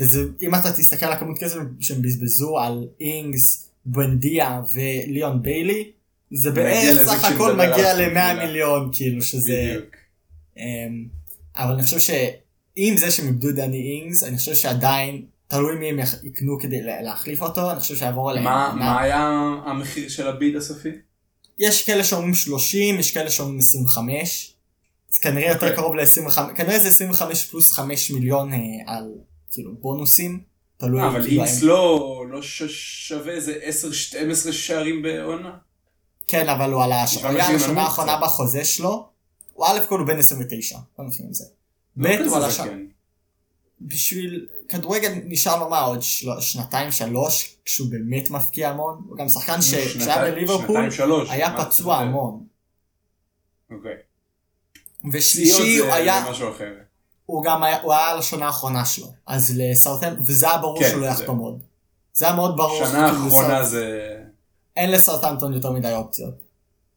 וזה, אם אתה תסתכל על הכמות כסף שהם בזבזו על אינגס, בנדיה וליאון ביילי, זה בערך סך הכל מגיע אסטון ל-100 וילה. מיליון, כאילו שזה... בדיוק. אמ, אבל אני חושב שעם זה שהם איבדו את דני אינגס, אני חושב שעדיין, תלוי מי הם יקנו כדי לה- להחליף אותו, אני חושב שיעבור עליהם. מה מה- מה היה המחיר של הביד הסופי? יש כאלה שאומרים 30, יש כאלה שאומרים 25. אז כנראה יותר אוקיי. קרוב ל-25, כנראה זה 25 פלוס 5 מיליון אה, על כאילו בונוסים. תלוי. אה, אבל כאילו, אינגס האם- לא לא ש- שווה איזה 10-12 שערים בעונה? כן, אבל הוא על הש- נשמע הוא היה מחיר השנה נמוך האחרונה. בחוזה שלו. הוא א' כל הוא בן 29, לא נתחיל עם זה. לא הוא על השנה. בשביל כדורגל נשאר לו מה עוד של... שנתיים שלוש כשהוא באמת מפקיע המון. הוא גם שחקן שכשהיה שנתיים- בליברפול שנתיים, שלוש. היה פצוע זה- המון. אוקיי. ושלישי פציעות הוא היה. הוא גם היה, הוא היה על השנה האחרונה שלו, אז לסרטן, וזה היה ברור כן, שהוא לא יחתום עוד. זה היה מאוד ברור, שנה האחרונה לסרט- זה... אין לסרטנטון יותר מדי אופציות.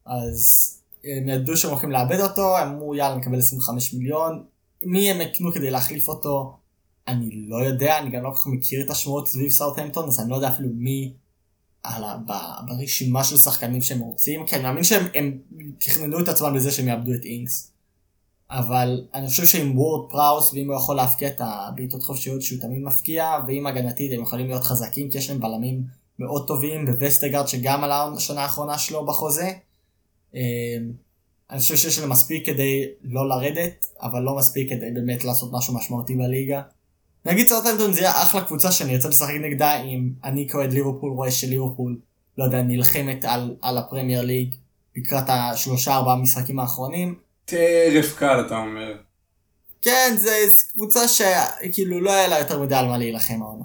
אז הם ידעו שהם הולכים לאבד אותו, הם אמרו יאללה נקבל 25 מיליון, מי הם יקנו כדי להחליף אותו, אני לא יודע, אני גם לא כל כך מכיר את השמועות סביב סרטנטון, אז אני לא יודע אפילו מי על ה, ב, ברשימה של שחקנים שהם רוצים, כי אני מאמין שהם הם תכננו את עצמם בזה שהם יאבדו את אינקס. אבל אני חושב שעם וורד פראוס, ואם הוא יכול להפקיע את הבעיטות חופשיות שהוא תמיד מפקיע, ועם הגנתית הם יכולים להיות חזקים, כי יש להם בלמים מאוד טובים, בווסטגרד שגם עלה השנה האחרונה שלו בחוזה. אני חושב שיש להם מספיק כדי לא לרדת, אבל לא מספיק כדי באמת לעשות משהו משמעותי בליגה. נגיד סרטנטון זה אחלה קבוצה שאני ארצה לשחק נגדה אם אני כאוהד ליברפול רואה שליברפול, לא יודע, נלחמת על, על הפרמייר ליג לקראת השלושה ארבעה משחקים האחרונים. טרף קל אתה אומר. כן, זה, זה קבוצה שכאילו לא היה לה יותר מדי על מה להילחם העונה.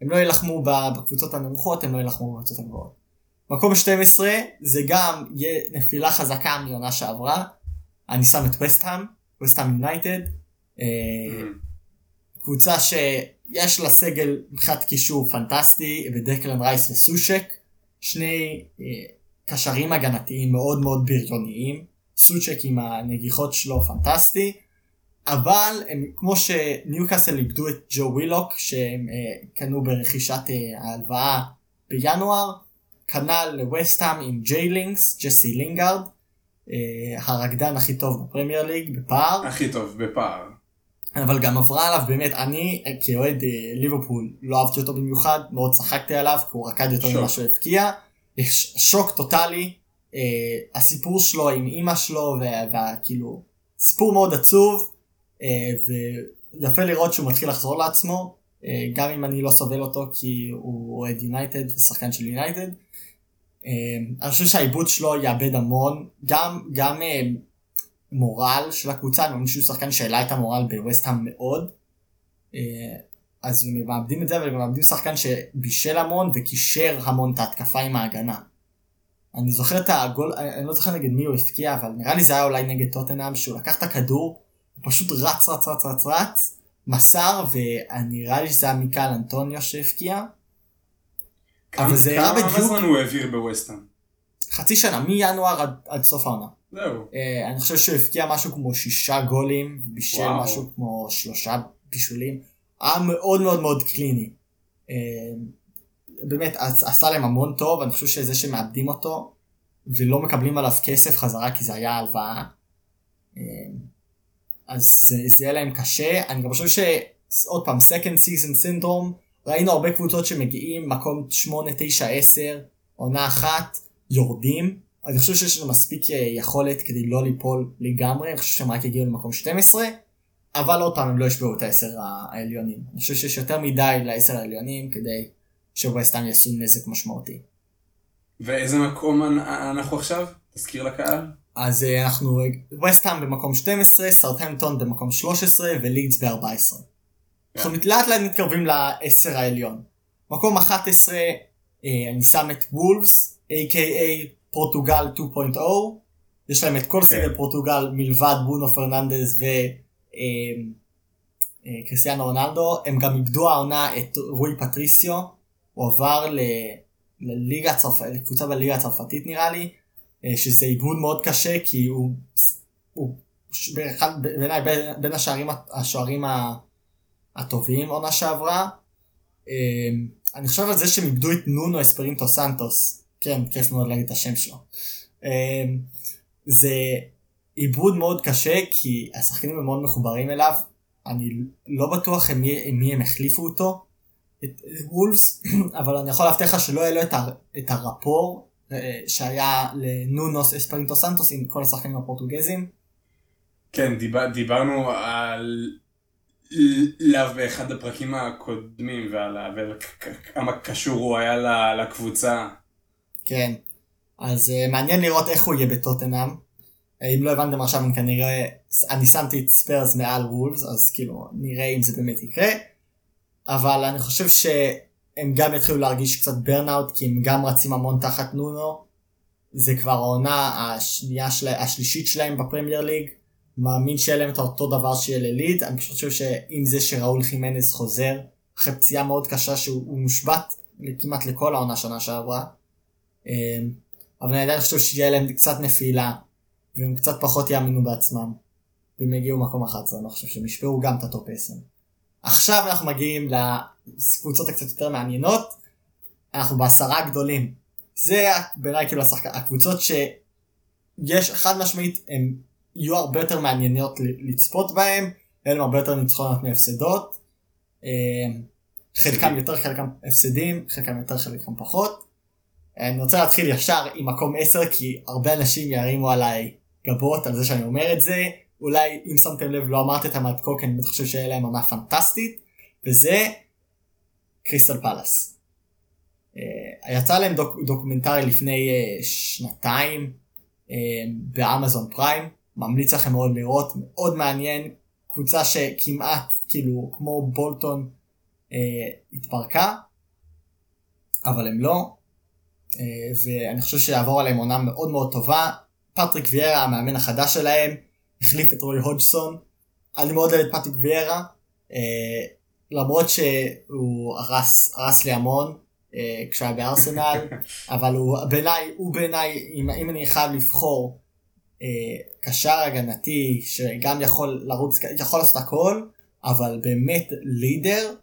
הם לא יילחמו בקבוצות הנמוכות, הם לא יילחמו בקבוצות הגבוהות. מקום 12 זה גם יהיה נפילה חזקה מעונה שעברה. אני שם את וסטהאם, וסטהאם יונייטד. קבוצה שיש לה סגל מבחינת קישור פנטסטי, ודקלן רייס וסושק. שני אה, קשרים הגנתיים מאוד מאוד בריוניים. סוצ'ק עם הנגיחות שלו פנטסטי. אבל הם, כמו שניוקאסל איבדו את ג'ו ווילוק שהם אה, קנו ברכישת אה, ההלוואה בינואר, כנ"ל לווסטהאם עם JLingz, ג'סי לינגארד, אה, הרקדן הכי טוב בפרמייר ליג בפער, הכי טוב בפער. אבל גם עברה עליו באמת, אני אה, כאוהד אה, ליברפול לא אהבתי אותו במיוחד, מאוד צחקתי עליו כי הוא רקד יותר. ממה שהוא הבקיע, שוק טוטאלי, הסיפור שלו עם אימא שלו וכאילו סיפור מאוד עצוב ויפה לראות שהוא מתחיל לחזור לעצמו גם אם אני לא סובל אותו כי הוא אוהד יונייטד ושחקן של יונייטד. אה, אני חושב שהעיבוד שלו יאבד המון גם גם אה, מורל של הקבוצה אני מאמין שהוא שחקן שהעלה את המורל בווסטהאם מאוד. אה, אז הם מאבדים את זה אבל הם מאבדים שחקן שבישל המון וקישר המון את ההתקפה עם ההגנה. אני זוכר את הגול, אני לא זוכר נגד מי הוא הפקיע, אבל נראה לי זה היה אולי נגד טוטנאם, שהוא לקח את הכדור, הוא פשוט רץ רץ רץ רץ רץ, מסר, ונראה לי שזה היה מיקל אנטוניו שהפקיע. אבל זה היה כמה בדיוק זמן הוא העביר בווסטהאם? חצי שנה, מינואר עד, עד סוף העונה. זהו. Uh, אני חושב שהוא הפקיע משהו כמו שישה גולים, בישל. משהו כמו שלושה בישולים, היה מאוד מאוד מאוד קליני. Uh, באמת, עש- עשה להם המון טוב, אני חושב שזה שמאבדים אותו, ולא מקבלים עליו כסף חזרה כי זה היה הלוואה, uh, אז זה, זה יהיה להם קשה. אני גם חושב שעוד פעם, second season syndrome, ראינו הרבה קבוצות שמגיעים, מקום 8, 9, 10, עונה אחת, יורדים. אני חושב שיש לנו מספיק אה, יכולת כדי לא ליפול לגמרי, אני חושב שהם רק יגיעו למקום 12, אבל עוד פעם הם לא ישברו את העשר העליונים. אני חושב שיש יותר מדי לעשר העליונים כדי שווסטהאם יעשו נזק משמעותי. ואיזה מקום אנ- אנחנו עכשיו? תזכיר לקהל. אז אה, אנחנו, ווסטהאם במקום 12, סרטהמפטון במקום 13 ולידס ב-14. אנחנו לאט לאט מתקרבים לעשר העליון. מקום 11, אה, אני שם את וולפס, a.k.a פורטוגל 2.0. יש להם את כל כן. סגל פורטוגל מלבד בונו פרננדז וקריסטיאנו רונלדו. הם גם איבדו העונה את רוי פטריסיו. הוא עבר ל... לליגה הצרפ... לקבוצה בליגה הצרפתית נראה לי, אה, שזה איבוד מאוד קשה כי הוא, הוא בעיניי בין, השוערים הטובים עונה שעברה. אה, אני חושב על זה שהם איבדו את נונו אספרינטו סנטוס. כן, כיף מאוד להגיד את השם שלו. אה, זה עיבוד מאוד קשה כי השחקנים הם מאוד מחוברים אליו. אני לא בטוח עם מי, הם החליפו אותו, את וולפס, אבל אני יכול להבטיח לך שלא יהיה לו את, את הרפור אה, שהיה לנונוס אספרינטו סנטוס עם כל השחקנים הפורטוגזים. כן, דיבר, דיברנו על לאו באחד הפרקים הקודמים ועל, כמה קשור הוא היה לקבוצה. כן, אז uh, מעניין לראות איך הוא יהיה בטוטנאם. אם לא הבנתם עכשיו אני כנראה, אני שמתי את ספיירס מעל וולפס, אז כאילו נראה אם זה באמת יקרה. אבל אני חושב שהם גם יתחילו להרגיש קצת burnout, כי הם גם רצים המון תחת נונו. זה כבר העונה השנייה של... השלישית שלהם בפרמייר ליג. מאמין שיהיה להם את אותו דבר שיהיה ללידס. אני פשוט חושב שעם זה שראול חימנז חוזר, אחרי פציעה מאוד קשה שהוא מושבת כמעט לכל העונה שנה שעברה. אמ, אבל אני עדיין חושב שיהיה להם קצת נפילה, והם קצת פחות יאמינו בעצמם. והם יגיעו מקום 11, אני חושב שהם ישפרו גם את ה top 10. עכשיו אנחנו מגיעים לקבוצות הקצת יותר מעניינות. אנחנו בעשרה הגדולים. זה בעיניי כאילו השחק... הקבוצות שיש חד משמעית הם יהיו הרבה יותר מעניינות לצפות בהם, יהיו להם הרבה יותר ניצחונות מהפסדות. אמ, חלקם יותר חלקם הפסדים, חלקם יותר חלקם פחות. אני רוצה להתחיל ישר עם מקום 10 כי הרבה אנשים ירימו עליי גבות על זה שאני אומר את זה. אולי אם שמתם לב לא אמרתי אותם עד כה כי אני חושב שיהיה להם עונה פנטסטית וזה קריסטל פלאס. Uh, יצא להם דוק, דוקומנטרי לפני uh, שנתיים באמזון פריים ממליץ לכם מאוד לראות מאוד מעניין. קבוצה שכמעט כאילו כמו בולטון uh, התפרקה אבל הם לא. uh, ואני חושב שיעבור עליהם עונה מאוד מאוד טובה. פטריק ויארה המאמן החדש שלהם החליף את רוי הודגסון. אני מאוד אוהב את פטריק ויארה, אה, למרות שהוא הרס, הרס לי המון אה, כשהיה בארסנל, אבל הוא בעיניי, הוא בעיניי, אם, אם אני חייב לבחור אה, קשר הגנתי שגם יכול לרוץ, יכול לעשות הכל, אבל באמת leader,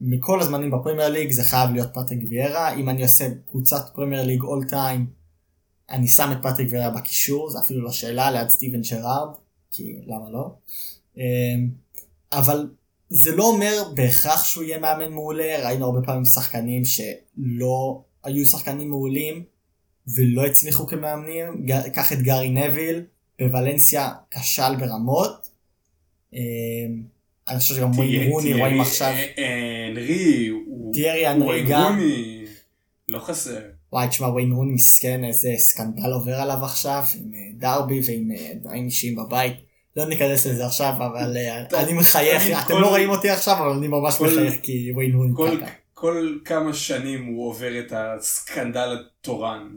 מכל הזמנים בפרמייר ליג זה חייב להיות פטריק ויארה, אם אני עושה קבוצת פרמייר ליג all time, אני שם את פטריק ויארה בקישור, זה אפילו לא שאלה, ליד סטיבן ג'רארד. כי למה לא? אמ, אבל זה לא אומר בהכרח שהוא יהיה מאמן מעולה, ראינו הרבה פעמים שחקנים שלא היו שחקנים מעולים ולא הצליחו כמאמנים, קח את גארי נביל, בוולנסיה כשל ברמות. אמ, אני חושב שגם ווין רוני רואים עכשיו. אנרי, תיארי אנרי גם. לא חסר. וואי, תשמע, ווין רון מסכן, איזה סקנדל עובר עליו עכשיו, עם אה, דרבי ועם אה, דברים אישיים בבית. לא ניכנס לזה עכשיו, אבל אה, אני מחייך, אתם לא רואים אותי עכשיו, אבל אני ממש מחייך כי ווין רון ככה. כל כמה שנים הוא עובר את הסקנדל התורן,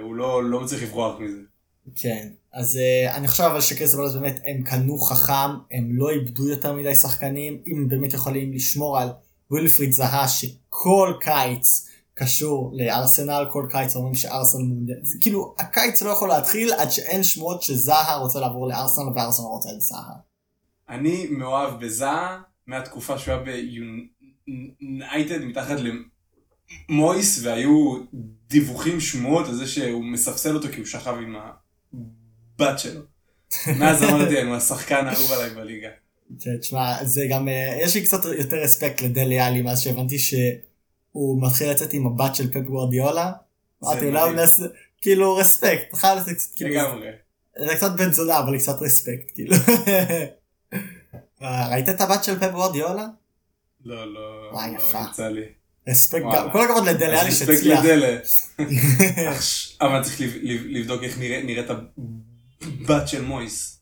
הוא לא, לא מצליח לברוח מזה. כן, אז אני חושב אבל שקריס בלוס באמת, הם קנו חכם, הם לא איבדו יותר מדי שחקנים, אם הם באמת יכולים לשמור על ווילפריד זהה שכל קיץ קשור לארסנל, כל קיץ אומרים שארסנל מעוניין, כאילו הקיץ לא יכול להתחיל עד שאין שמועות שזהה רוצה לעבור לארסנל וארסנל רוצה את זהה. אני מאוהב בזהה מהתקופה שהוא היה ביונייטד מתחת למויס והיו דיווחים שמועות על זה שהוא מספסל אותו כי הוא שכב עם הבת שלו. מאז אמרתי הוא השחקן האהוב עליי בליגה. כן, תשמע, זה גם, אה, יש לי קצת יותר רספקט לדלי עלי מאז שהבנתי ש... הוא מתחיל לצאת עם הבת של פפ גוורדיולה. אמרתי אולי הוא נס... כאילו רספקט, חייב לצאת קצת כאילו. לגמרי. זה קצת בן זונה אבל קצת רספקט כאילו. אה, ראית את הבת של פפ גוורדיולה? לא, לא, לא יצא לי. רספקט, כל הכבוד לדלה לי שהצליח. רספקט לדלה. אבל צריך לבדוק איך נראית הבת של מויס.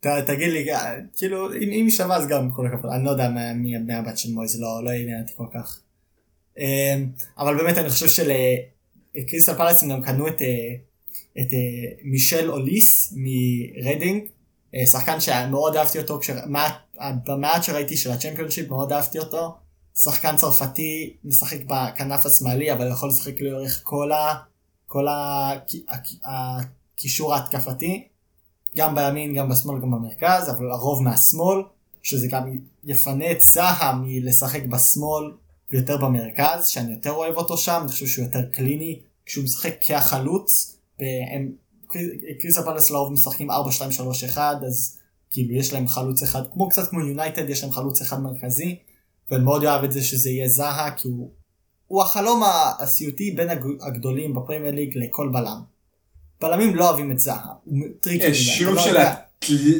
תגיד לי, כאילו, אם היא שווה אז גם כל הכבוד, אני לא יודע מי הבת של מויז, לא, לא עניין אותי כל כך. אמ, אבל באמת אני חושב שלקריסטל פלאס הם גם קנו את, אה, את אה, מישל אוליסה מרדינג, אה, שחקן שמאוד אהבתי אותו, במעט שראיתי של הצ'מפיונשיפ מאוד אהבתי אותו, שחקן צרפתי, משחק בכנף השמאלי אבל יכול לשחק לאורך כל, ה, כל הקישור ההתקפתי. גם בימין, גם בשמאל, גם במרכז, אבל הרוב מהשמאל. שזה גם יפנה את זאהה מלשחק בשמאל ויותר במרכז, שאני יותר אוהב אותו שם, אני חושב שהוא יותר קליני, כשהוא משחק כחלוץ, והם, קריסטל פלאס לרוב משחקים 4-2-3-1, אז כאילו יש להם חלוץ אחד, כמו קצת כמו יונייטד, יש להם חלוץ אחד מרכזי, ואני מאוד אוהב את זה שזה יהיה זאהה, כי הוא, הוא החלום הסיוטי בין הגדולים בפרמייר ליג לכל בלם. בלמים לא אוהבים את זאהה, הוא טריקי. יש שילוב לא של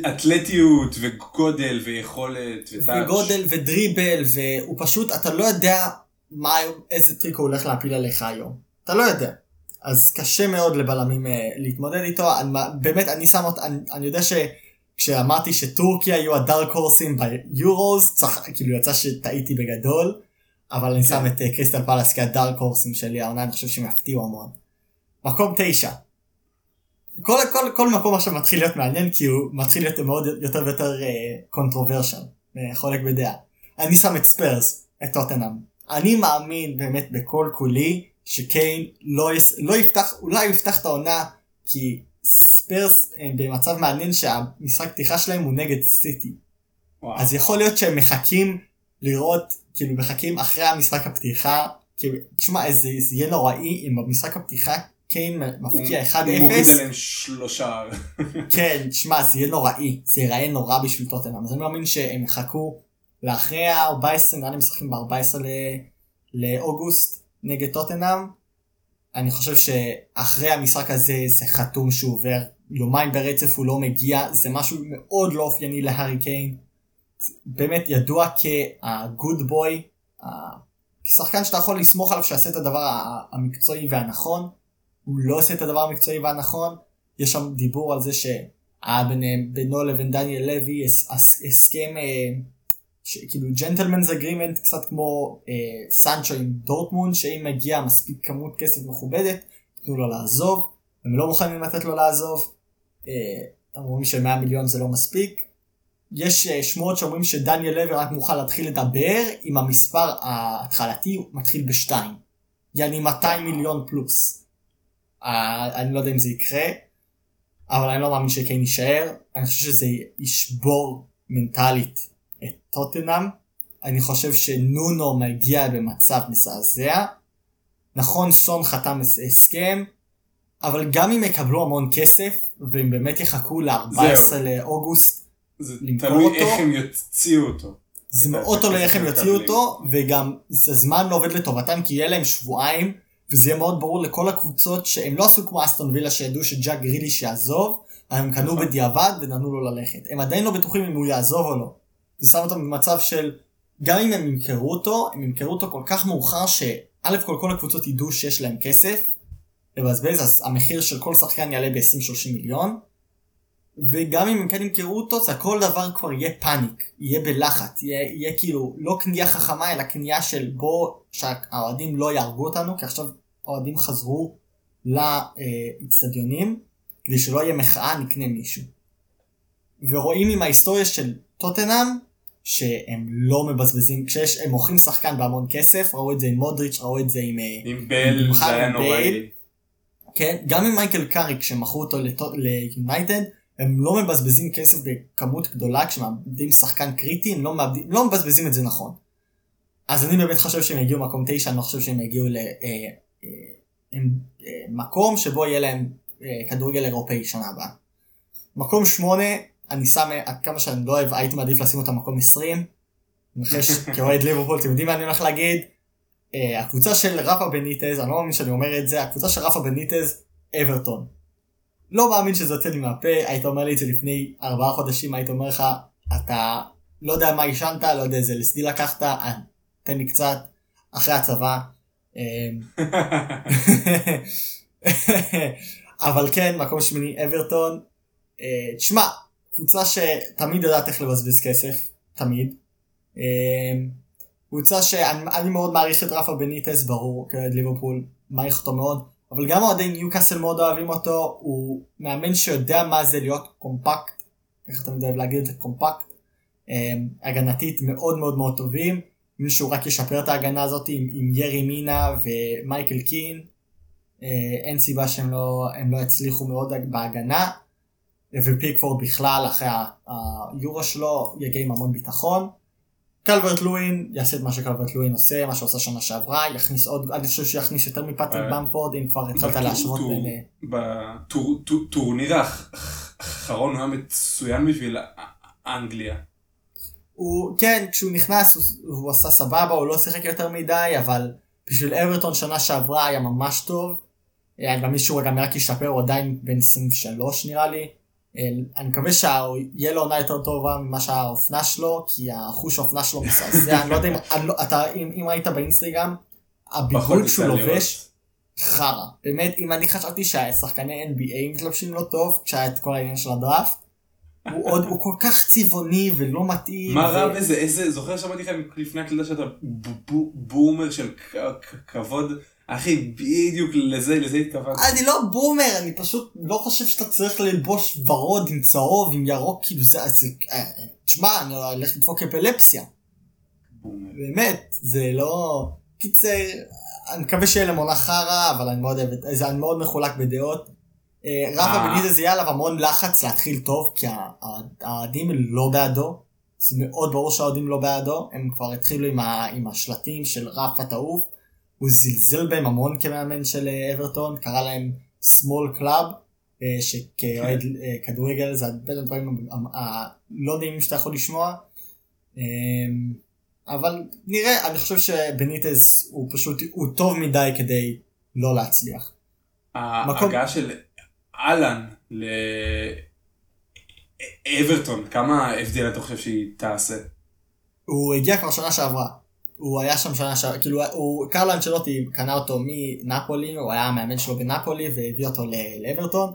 אתלטיות וגודל ויכולת ו touch. וגודל ודריבל והוא פשוט אתה לא יודע מה איזה טריק הוא הולך להפיל עליך היום. אתה לא יודע. אז קשה מאוד לבלמים uh, להתמודד איתו. אני, באמת אני שם אותו אני, אני יודע שכשאמרתי שטורקיה היו ה dark horse ים ביורוז צריך כאילו יצא שטעיתי בגדול. אבל אני שם כן. את uh, קריסטל פלאס כה dark horse ים שלי העונה אני חושב שהם יפתיעו המון. מקום תשע. כל, כל, כל מקום עכשיו מתחיל להיות מעניין כי הוא מתחיל להיות מאוד יותר ויותר controversial, uh, uh, חולק בדעה. אני שם את ספרס, את טוטנאם. אני מאמין באמת בכל כולי שקיין לא, יס, לא יפתח, אולי הוא יפתח את העונה כי ספרס הם במצב מעניין שהמשחק פתיחה שלהם הוא נגד סיטי. וואו. אז יכול להיות שהם מחכים לראות, כאילו מחכים אחרי המשחק הפתיחה, כאילו, תשמע זה, זה יהיה נוראי אם במשחק הפתיחה קיין מפקיע 1-0. הוא מוריד עליהם שלושה. כן, שמע, זה יהיה נוראי, זה ייראה נורא בשביל טוטנאם, אז אני מאמין שהם יחכו לאחרי ה-14, נראה לי משחקים ב-14 לאוגוסט נגד טוטנאם. אני חושב שאחרי המשחק הזה זה חתום שהוא עובר יומיים ברצף הוא לא מגיע, זה משהו מאוד לא אופייני להארי קיין. באמת ידוע כה good boy, כשחקן שאתה יכול לסמוך עליו שיעשה את הדבר המקצועי והנכון. הוא לא עושה את הדבר המקצועי והנכון, יש שם דיבור על זה שהיה בינו לבין דניאל לוי הסכם אה, כאילו gentleman's agreement קצת כמו אה, סנצ'ו עם דורטמונד שאם מגיע מספיק כמות כסף מכובדת תנו לו לעזוב. הם לא מוכנים לתת לו לעזוב. אה, אומרים ש-100 מיליון זה לא מספיק יש אה, שמועות שאומרים שדניאל לוי רק מוכן להתחיל לדבר עם המספר ההתחלתי מתחיל בשתיים יעני 200 מיליון פלוס אה, אני לא יודע אם זה יקרה, אבל אני לא מאמין שקיין יישאר. אני חושב שזה ישבור מנטלית את טוטנאם. אני חושב שנונו מגיע במצב מזעזע. נכון סון חתם הסכם, אבל גם אם יקבלו המון כסף, והם באמת יחכו ל-14 לאוגוסט. זה תלוי איך הם יוציאו אותו. זה מאוד תלוי איך הם יוציאו אותו, וגם הזמן לא עובד לטובתם, כי יהיה להם שבועיים וזה יהיה מאוד ברור לכל הקבוצות שהם לא עשו כמו אסטון וילה שידעו שג'אק גריליש יעזוב, הם קנו נכון. בדיעבד ונתנו לו ללכת. הם עדיין לא בטוחים אם הוא יעזוב או לא. זה שם אותם במצב של, גם אם הם ימכרו אותו, הם ימכרו אותו כל כך מאוחר שא' כל כל הקבוצות ידעו שיש להם כסף לבזבז, אז המחיר של כל שחקן יעלה ב-20-30 מיליון. וגם אם הם כן ימכרו אותו, זה הכל דבר כבר יהיה פאניק, יהיה בלחץ, יהיה, יהיה כאילו לא קנייה חכמה, אלא קנייה של בוא שהאוהדים לא יהרגו אותנו, כי עכשיו האוהדים חזרו לאצטדיונים, כדי שלא יהיה מחאה נקנה מישהו. ורואים עם ההיסטוריה של טוטנאם, שהם לא מבזבזים, כשהם מוכרים שחקן בהמון כסף, ראו את זה עם מודריץ', ראו את זה עם... אה, עם בל, זה היה נוראי. כן, גם עם מייקל קארי כשמכרו אותו ליונייטד, הם לא מבזבזים כסף בכמות גדולה כשמאבדים שחקן קריטי, הם לא, מאבדים, לא מבזבזים את זה נכון. אז אני באמת חושב שהם יגיעו למקום תשע, אני לא חושב שהם יגיעו ל... אה, אה, אה, שבו יהיה להם כדורגל אירופאי שנה הבאה. מקום שמונה, אני שם, עד כמה שאני לא אוהב, הייתי מעדיף לשים אותם מקום 20. נחש כאוהד ליברפול, אתם יודעים מה אני הולך להגיד? הקבוצה של רפה בניטז, אני לא מאמין שאני אומר את זה, הקבוצה של רפה בניטז, אברטון. לא מאמין שזה יוצא לי מהפה, היית אומר לי את זה לפני ארבעה חודשים, היית אומר לך, אתה לא יודע מה עישנת, לא יודע איזה לסדי לקחת, תן לי קצת, אחרי הצבא, אמ, אבל כן, מקום שמיני אברטון. אה, תשמע, קבוצה שתמיד יודעת איך לבזבז כסף, תמיד. אמ, קבוצה שאני מאוד מעריך את רפה בניטס, ברור, כאוהד ליברפול, מעריך אותו מאוד, אבל גם אוהדי ניוקאסל מאוד אוהבים אותו, הוא מאמן שיודע מה זה להיות קומפקט, איך אתה אוהב להגיד את זה, קומפקט, אמ, הגנתית מאוד מאוד מאוד טובים. מישהו רק ישפר את ההגנה הזאת עם, עם ירי מינה ומייקל קין. אה, אין סיבה שהם לא, לא יצליחו מאוד בהגנה. ופיקפורד בכלל אחרי היורו שלו יגיע עם המון ביטחון. קלברט לואין יעשה את מה שקלברט לואין עושה, מה שעושה שנה שעברה, יכניס עוד, אני חושב שיכניס יותר מפטריק אה, במפורד אם כבר התחלת להשוות בין... בטורניר האחרון הוא היה מצוין בשביל אנגליה. הוא, כן, כשהוא נכנס הוא, עשה סבבה, הוא לא שיחק יותר מדי, אבל בשביל אברטון שנה שעברה היה ממש טוב. אני מאמין שהוא גם רק ישתפר, הוא עדיין בן 23 נראה לי. אה, אני מקווה שיהיה לו עונה יותר טובה ממה שהאופנה שלו, כי החוש האופנה שלו מזעזע, אני לא יודע אם, לא, אתה, אם, אם ראית באינסטגרם, הביגוד שהוא לובש, חרא. באמת, אם אני חשבתי שהשחקני NBA מתלבשים לא טוב, כשהיה את כל העניין של הדראפט, הוא עוד, הוא כל כך צבעוני ולא מתאים. מה רע בזה? איזה, זוכר שאמרתי לך לפני הקלטה שאתה בומר של כבוד? אחי, בדיוק לזה, לזה התכוונתי. אני לא בומר, אני פשוט לא חושב שאתה צריך ללבוש ורוד עם צהוב, עם ירוק, כאילו זה, זה, אה, תשמע, אני הולך לדפוק אפילפסיה. באמת, זה לא... קיצר, אני מקווה שיהיה להם עונה חרא, אבל אני מאוד אוהב את זה, אני מאוד מחולק בדעות. אה, רפה אה. בניטז יהיה עליו המון לחץ להתחיל טוב, כי האוהדים לא בעדו. זה מאוד ברור שהאוהדים לא בעדו, הם כבר התחילו עם, ה, עם השלטים של רפה תעוף. הוא זלזל בהם המון כמאמן של אה, אברטון, קרא להם small club, שכאוהד כן. כדורגל זה בין הדברים הלא נעימים שאתה יכול לשמוע. אבל נראה, אני חושב שבניטז הוא פשוט, הוא טוב מדי כדי לא להצליח. ההגעה של אהלן לאברטון, כמה הבדל אתה חושב שהיא תעשה? הוא הגיע כבר שנה שעברה. הוא היה שם שנה שעברה, כאילו, הוא, קרלו אנצ'לוטי קנה אותו מנפולי, הוא היה המאמן שלו בנפולי והביא אותו לאברטון.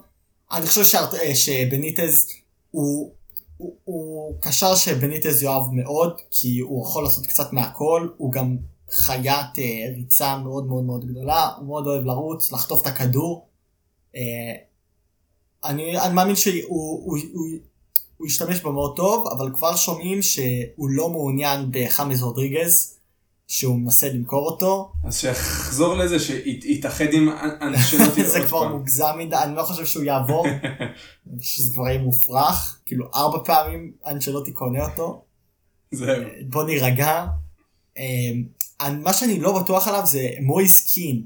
אני חושב ש... שבניטז הוא, הוא, הוא קשר שבניטז יאהב מאוד, כי הוא יכול לעשות קצת מהכל, הוא גם חיית אה, ריצה מאוד מאוד מאוד גדולה, הוא מאוד אוהב לרוץ, לחטוף את הכדור. אה, אני, אני מאמין שהוא הוא, הוא, הוא ישתמש בו מאוד טוב, אבל כבר שומעים שהוא לא מעוניין בחמאס רודריגז, שהוא מנסה למכור אותו. אז שיחזור לזה, שיתאחד עם אנשלוטי זה כבר מוגזם מדי, אני לא חושב שהוא יעבור, אני חושב שזה כבר יהיה מופרך, כאילו ארבע פעמים אנשלוטי קונה אותו. זהו. בוא נירגע. אה, מה שאני לא בטוח עליו זה מויס קין.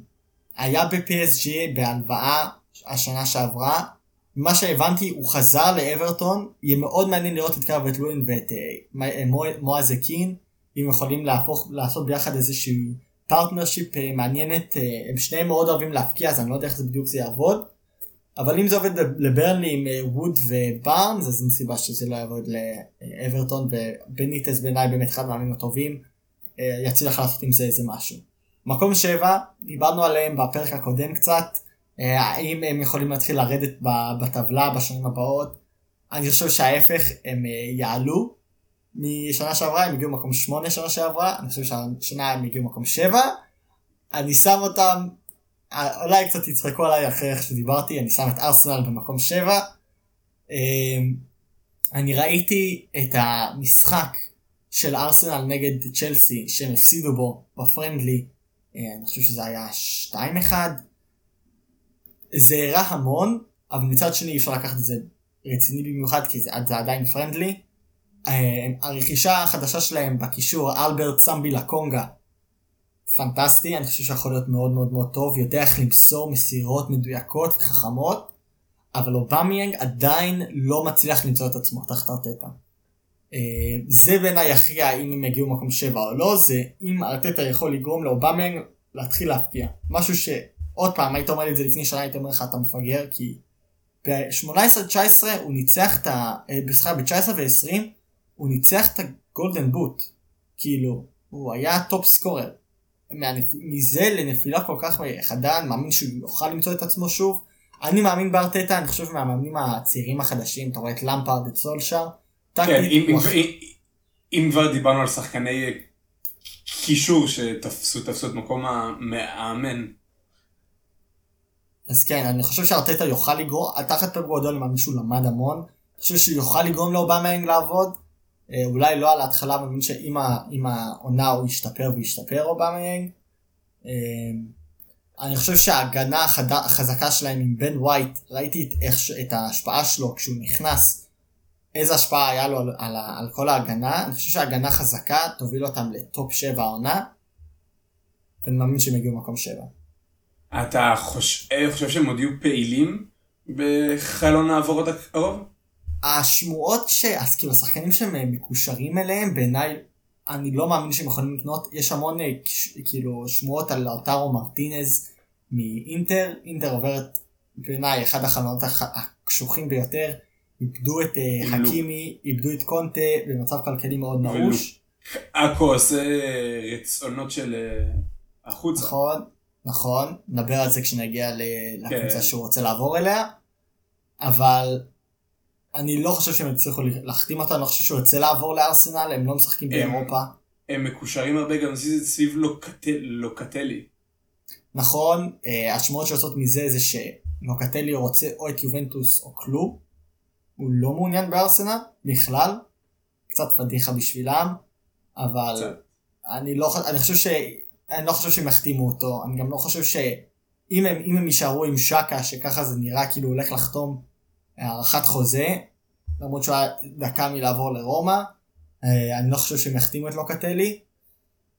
היה ב-PSG בהלוואה השנה שעברה, ממה שהבנתי הוא חזר לאברטון, יהיה מאוד מעניין לראות את קלברט לואין ואת אה, אה, מויס קין, אם יכולים להפוך, לעשות ביחד איזושהי partnership אה, מעניינת, הם שניהם מאוד אוהבים להבקיע אז אני לא יודע איך זה בדיוק זה יעבוד, אבל אם זה עובד לברנלי עם ווד ובארנס אז אין סיבה שזה לא יעבוד לאברטון ובניטז בעיניי באמת אחד מהמאמנים הטובים, יצליח לעשות עם זה איזה משהו. מקום שבע, דיברנו עליהם בפרק הקודם קצת, אה, האם הם יכולים להתחיל לרדת בטבלה בשנים הבאות? אני חושב שההפך, הם אה, יעלו. משנה שעברה הם הגיעו מקום 8 שנה שעברה, אני חושב שהשנה הם הגיעו מקום 7. אני שם אותם, אה, אולי קצת יצחקו עליי אחרי איך שדיברתי, אני שם את ארסנל במקום 7. אני ראיתי את המשחק של ארסנל נגד צ'לסי שהם הפסידו בו בפרנדלי, אני חושב שזה היה 2-1. זה הראה המון, אבל מצד שני אי אפשר לקחת את זה רציני במיוחד כי זה, זה עדיין פרנדלי. אה, הרכישה החדשה שלהם בקישור אלברט סמבי לקונגה פנטסטי, אני חושב שיכול להיות מאוד מאוד מאוד טוב, יודע איך למסור מסירות מדויקות וחכמות, אבל אובמיאנג עדיין לא מצליח למצוא את עצמו תחת ארטטה. אה, זה בעיניי יכריע אם הם יגיעו מקום 7 או לא, זה אם ארטטה יכול לגרום לאובמיאנג להתחיל להבקיע. משהו ש... עוד פעם, היית אומר לי את זה לפני שנה, הייתי אומר לך אתה מפגר, כי ב-18-19 הוא ניצח את ה... בסליחה, ב-19 ו-20 הוא ניצח את ה golden boot. כאילו, הוא היה top scorer. מזה לנפילה כל כך חדה, אני מאמין שהוא יוכל למצוא את עצמו שוב. אני מאמין בארטטה, אני חושב מהמאמנים הצעירים החדשים, אתה רואה את למפרד, את סולשר. כן, אם, הוא... אם, אם כבר דיברנו על שחקני קישור שתפסו את מקום המאמן, אז כן, אני חושב שארטטה יוכל לגרום, תחת פפ גורדון אני מאמין שהוא למד המון, אני חושב שהוא יוכל לגרום לאובמה לעבוד, אולי לא על ההתחלה, אני מאמין שעם העונה הוא ישתפר וישתפר אובמה יאנג. אה, אני חושב שההגנה. החזקה שלהם עם בן ווייט, ראיתי את, איך, את ההשפעה שלו כשהוא נכנס, איזה השפעה היה לו על, על, על כל ההגנה, אני חושב שההגנה חזקה תוביל אותם לטופ 7 העונה, ואני מאמין שהם יגיעו למקום 7. אתה חוש... אה, חושב שהם עוד יהיו פעילים בחלון העברות הקרוב? השמועות ש... אז כאילו השחקנים שהם אה, מקושרים אליהם בעיניי אני לא מאמין שהם יכולים לקנות יש המון אה, כאילו שמועות על לאוטרו מרטינז מאינטר אינטר עוברת בעיניי אחד החלונות הח- הקשוחים ביותר איבדו את אה. חכימי איבדו את קונטה במצב כלכלי מאוד. נעוש עכו עושה רצונות של החוצה. נכון נכון נדבר על זה כשנגיע לקבוצה כן. שהוא רוצה לעבור אליה אבל אני לא חושב שהם יצליחו להחתים אותו אני לא חושב שהוא יוצא לעבור לארסנל הם לא משחקים באירופה. הם מקושרים הרבה גם סביב- סביב לוקט- לוקטלי. נכון, אה, השמועות שיוצאות מזה זה שלוקטלי רוצה או את יובנטוס או כלום. הוא לא מעוניין בארסנל בכלל. קצת פדיחה בשבילם, אבל. אני לא, אני חושב ש... אני לא חושב שהם יחתימו אותו, אני גם לא חושב שאם הם, הם יישארו עם שקה, שככה זה נראה כאילו הוא הולך לחתום הארכת חוזה, למרות שהוא היה דקה מלעבור לרומא, אה, אני לא חושב שהם יחתימו את לוקטלי.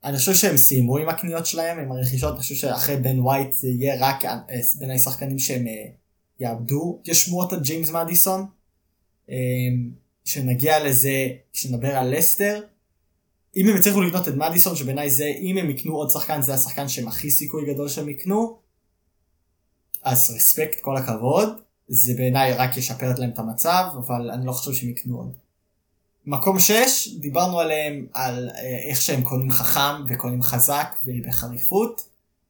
אני חושב שהם סיימו עם הקניות שלהם, עם הרכישות, אני חושב שאחרי בן ווייט זה יהיה רק אה, בין השחקנים שהם אה, יאבדו. יש שמועות על ג'יימס מדיסון, שנגיע לזה כשנדבר על לסטר. אם הם יצליחו לקנות את מדיסון, שבעיניי זה, אם הם יקנו עוד שחקן, זה השחקן שהם הכי סיכוי גדול שהם יקנו, אז respect, כל הכבוד. זה בעיניי רק ישפר להם את המצב, אבל אני לא חושב שהם יקנו עוד. מקום 6, דיברנו עליהם על אה, איך שהם קונים חכם וקונים חזק ובחריפות.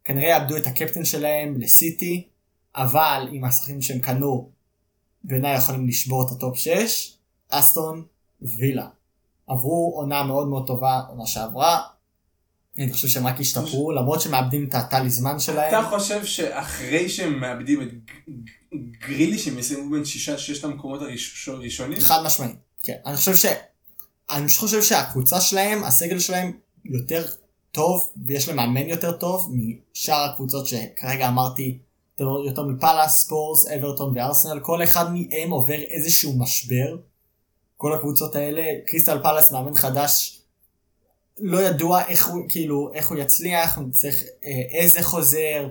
כנראה יאבדו את הקפטן שלהם לסיטי, אבל עם השחקנים שהם קנו, בעיניי יכולים לשבור את ה top 6, אסטון וילה. עברו עונה מאוד מאוד טובה עונה שעברה. אני חושב שהם רק השתפרו, למרות שהם מאבדים את הטליזמן שלהם. אתה חושב שאחרי שהם מאבדים את גרילי שהם יסיימו בין שישה ששת המקומות הראש- הראשונים? חד משמעית, כן. אני חושב ש... אני חושב שהקבוצה שלהם, הסגל שלהם יותר טוב, ויש להם מאמן יותר טוב משאר הקבוצות שכרגע אמרתי, יותר- מפאלאס, ספורס, אברטון וארסנל, כל אחד מהם עובר איזשהו משבר. כל הקבוצות האלה, קריסטל פאלאס מאמן חדש, לא ידוע איך הוא, כאילו, איך הוא יצליח, צריך, אה, אזה חוזר,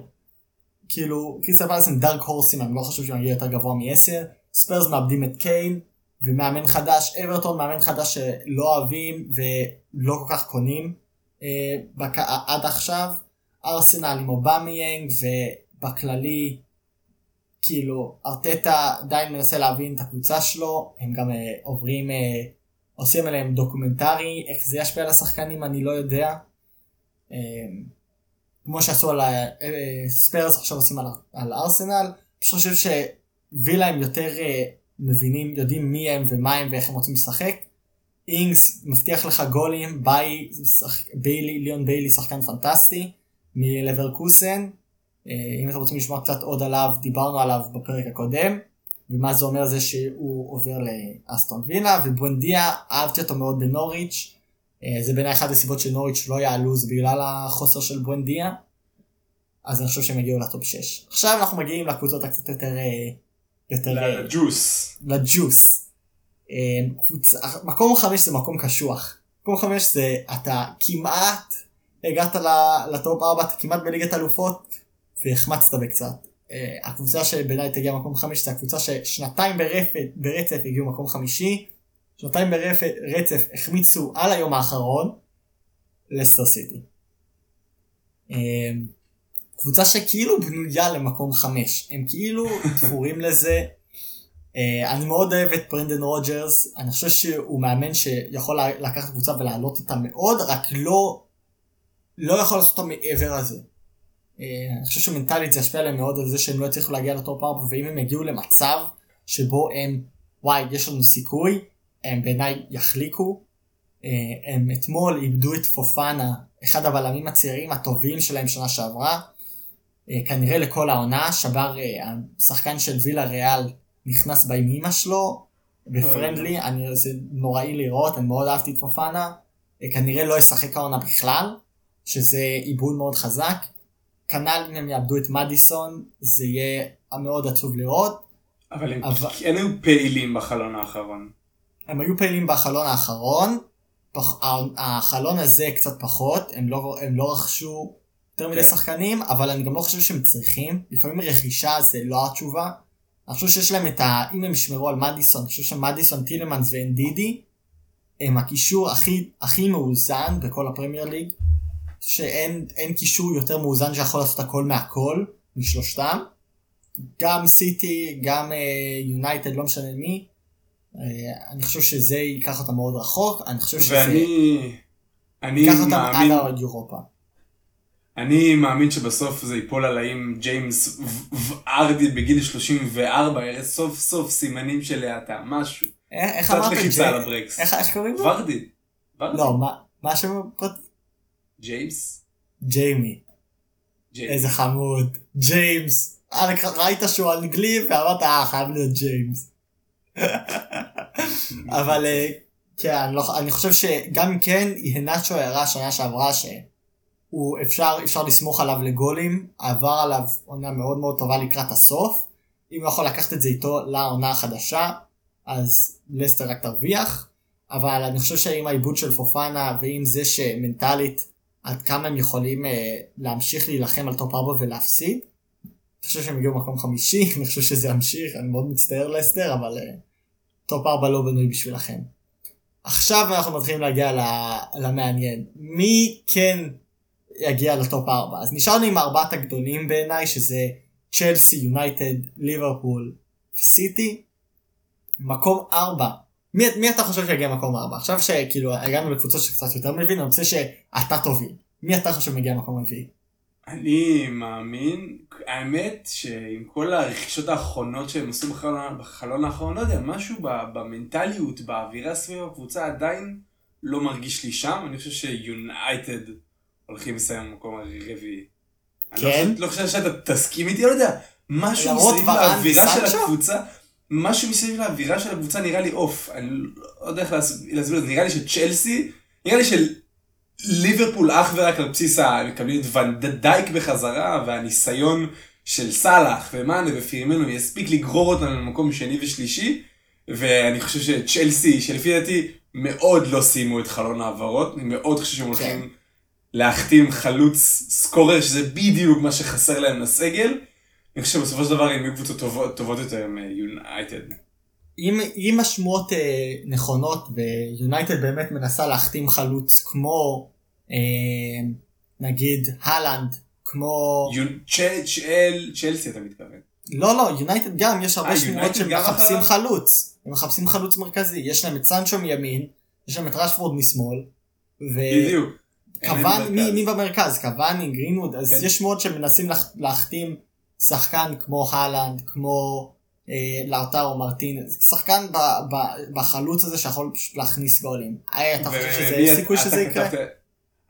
כאילו, קריסטל פאלאס הם dark horse ים, אני לא חושב שהוא מגיע יותר גבוה מ-10, ספיירס מאבדים את קיין, ומאמן חדש, אברטון מאמן חדש שלא אוהבים ולא כל כך קונים אה, בק... עד עכשיו, ארסנל עם אובמיאנג ובכללי כאילו ארטטה עדיין מנסה להבין את הקבוצה שלו, הם גם אה, עוברים, אה, עושים עליהם דוקומנטרי, איך זה ישפיע על השחקנים אני לא יודע. אה, כמו שעשו על אה, ספיירס עכשיו עושים על, על ארסנל, פשוט חושב שווילה הם יותר אה, מבינים, יודעים מי הם ומה הם ואיך הם רוצים לשחק. אינגס מבטיח לך גולים, ביי, שח... ביילי, ליאון ביילי שחקן פנטסטי, מלברקוזן. אה, אם אתם רוצים לשמוע קצת עוד עליו, דיברנו עליו בפרק הקודם, ומה זה אומר זה שהוא עובר לאסטון וילה, ובואנדיה, אהבתי אותו מאוד בנוריץ', זה בעיניי אחת הסיבות שנוריץ' לא יעלו, זה בגלל החוסר של בואנדיה, אז אני חושב שהם יגיעו לטופ 6. עכשיו אנחנו מגיעים לקבוצות הקצת יותר, אה, יותר אה, לג'וס. לג'וס. אה, קבוצה, מקום חמש זה מקום קשוח. מקום חמש זה אתה כמעט הגעת לטופ 4, אתה כמעט בליגת אלופות והחמצת בקצת. אה, הקבוצה שבעיניי תגיע מקום חמש זה הקבוצה ששנתיים ברפת, ברצף הגיעו מקום חמישי, שנתיים ברצף החמיצו על היום האחרון, לסטר סיטי. אה, קבוצה שכאילו בנויה למקום חמש, הם כאילו תפורים לזה. Uh, אני מאוד אוהב את ברנדן רוג'רס, אני חושב שהוא מאמן שיכול לקחת קבוצה ולהעלות אותה מאוד, רק לא, לא יכול לעשות אותה מעבר לזה. Uh, אני חושב שמנטלית זה ישפיע עליהם מאוד על זה שהם לא יצליחו להגיע לטופ 4, ואם הם יגיעו למצב שבו הם, וואי, יש לנו סיכוי, הם בעיניי יחליקו. Uh, הם אתמול איבדו את פופנה, אחד הבלמים הצעירים הטובים שלהם שנה שעברה. Uh, כנראה לכל העונה, שבר uh, השחקן של וילה ריאל נכנס בה עם אמא שלו בפרנדלי, אני, זה נוראי לראות, אני מאוד אהבתי את פופנה, אה, כנראה לא ישחק העונה בכלל, שזה עיבוד מאוד חזק, כנ"ל אם הם יאבדו את מדיסון, זה יהיה מאוד עצוב לראות. אבל הם אבל- כן היו פעילים בחלון האחרון. הם היו פעילים בחלון האחרון, פח, החלון הזה קצת פחות, הם לא, הם לא רכשו יותר מדי כן. שחקנים, אבל אני גם לא חושב שהם צריכים, לפעמים רכישה זה לא התשובה. אני חושב שיש להם את ה... אם הם ישמרו על מדיסון, אני חושב שמדיסון, טילמנס ואנדידי, הם הקישור הכי, הכי מאוזן בכל הפרמייר ליג, שאין אין קישור יותר מאוזן שיכול לעשות הכל מהכל, משלושתם. גם סיטי, גם יונייטד, לא משנה מי. אה, אני חושב שזה ייקח אותם מאוד רחוק, אני חושב שזה ואני... אני ייקח אותם מאמין, עד אירופה. אני מאמין שבסוף זה ייפול על האם ג'יימס ורדי בגיל 34 יראה סוף סוף סימנים של האטה, משהו. אה, איך קצת אמרת? לחיצה על הברקס. איך איך קוראים לו? ורדי. לא, מה- מה השם הפרטי? ג'יימס? ג'יימי. איזה חמוד. ג'יימס. אה, ראית שהוא אנגלי ואמרת אה חייב להיות ג'יימס. אבל אה, כן, לא- אני חושב שגם אם כן, הנאצ'ו הראה שנה שעברה שהוא אפשר אפשר לסמוך עליו לגולים, עבר עליו עונה מאוד מאוד טובה לקראת הסוף. אם הוא יכול לקחת את זה איתו לעונה החדשה, אז לסטר רק תרוויח. אבל אני חושב שעם האיבוד של פופנה ועם זה שמנטלית עד כמה הם יכולים אה, להמשיך להילחם על top 4 ולהפסיד. אני חושב שהם הגיעו מקום חמישי, אני חושב שזה ימשיך, אני מאוד מצטער לסטר, אבל אה, top 4 לא בנוי בשבילכם. עכשיו אנחנו מתחילים להגיע למעניין. מי כן יגיע ל top 4? אז נשארנו עם ארבעת הגדולים בעיניי, שזה צ'לסי, יונייטד, ליברפול וסיטי. מקום 4. מי, מי אתה חושב שיגיע מקום 4? עכשיו שכאילו הגענו לקבוצות שקצת יותר מבין, אני רוצה שאתה תוביל. מי אתה חושב מגיע מקום רביעי? אני מאמין, האמת שעם כל הרכישות האחרונות שהם עשו בחלון, בחלון האחרון, לא יודע, משהו במנטליות, באווירה סביב הקבוצה עדיין לא מרגיש לי שם, אני חושב שיונייטד הולכים לסיים במקום הרביעי. אני לא כן? חושב- לא חושב שאתה תסכים איתי, לא יודע, משהו מסביב לאווירה של? הקבוצה, משהו מסביב לאווירה של הקבוצה נראה לי עוף, אני לא יודע איך להס- להסביר את זה, נראה לי שצ'לסי, נראה לי של... ליברפול אך ורק על בסיס ה... מקבלים את ונדייק בחזרה והניסיון של סאלח ומאנה ופירמנו יספיק לגרור אותנו למקום שני ושלישי ואני חושב שצ'לסי שלפי דעתי מאוד לא סיימו את חלון העברות אני מאוד חושב שהם הולכים להחתים חלוץ scorer שזה בדיוק מה שחסר להם לסגל. אני חושב שבסופו של דבר הם יהיו קבוצות טובות, טובות יותר מיונייטד. אם, אם השמועות אה, נכונות ויונייטד באמת מנסה להחתים חלוץ כמו אה, נגיד הלנד, כמו... צ'לסי אתה מתכוון. לא לא, יונייטד גם, יש הרבה אה, שמועות יונייטד שהם גם מחפשים אחריו? חלוץ. הם מחפשים חלוץ מרכזי, יש להם את סנצ'ו מימין, יש להם את רשפורד משמאל, בדיוק. אין להם וקוואני, מי. מי במרכז? קוואני, גרינווד, אז כן. יש שמועות שהם מנסים להח- להחתים שחקן כמו הלנד, כמו אה, לאוטרו מרטינז, שחקן ב, ב, בחלוץ הזה שיכול פשוט להכניס גולים. אה, אתה חושב שזה יש סיכוי שזה יקרה?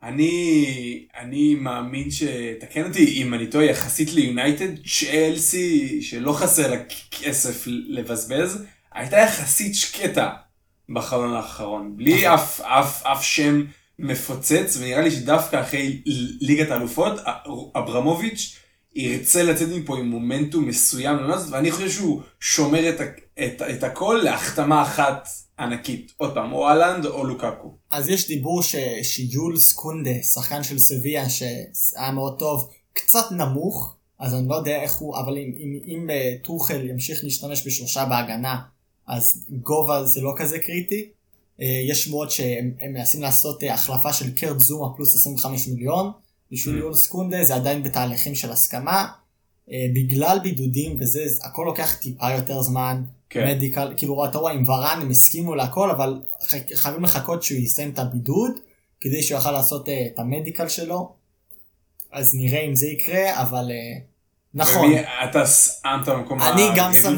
אני אני מאמין שתקן אותי אם אני טועה יחסית ליונייטד צ'לסי שלא חסר לה כסף לבזבז הייתה יחסית שקטה בחלון האחרון בלי נכון. אף אף אף שם מפוצץ ונראה לי שדווקא אחרי ליגת האלופות אברמוביץ' ירצה לצאת מפה עם מומנטום מסוים ואני חושב שהוא שומר את, את, את הכל להחתמה אחת ענקית עוד פעם או אהלנד או לוקקו. אז יש דיבור ש, שיולס קונדה, שחקן של סביה שהיה מאוד טוב, קצת נמוך, אז אני לא יודע איך הוא, אבל אם, אם, אם אה, טוחל ימשיך להשתמש בשלושה בהגנה, אז גובה זה לא כזה קריטי. אה, יש שמועות שהם הם מנסים לעשות אה, החלפה של קרט זומה פלוס 25 מיליון, בשביל Mm. יולס קונדה זה עדיין בתהליכים של הסכמה. אה, בגלל בידודים וזה, הכל לוקח טיפה יותר זמן. כן. מדיקל, כאילו אתה רואה עם ורן הם הסכימו להכל אבל חייבים לחכות שהוא יסיים את הבידוד כדי שהוא יוכל לעשות uh, את המדיקל שלו. אז נראה אם זה יקרה אבל uh, נכון ומי, אתה שמת במקום הרביעי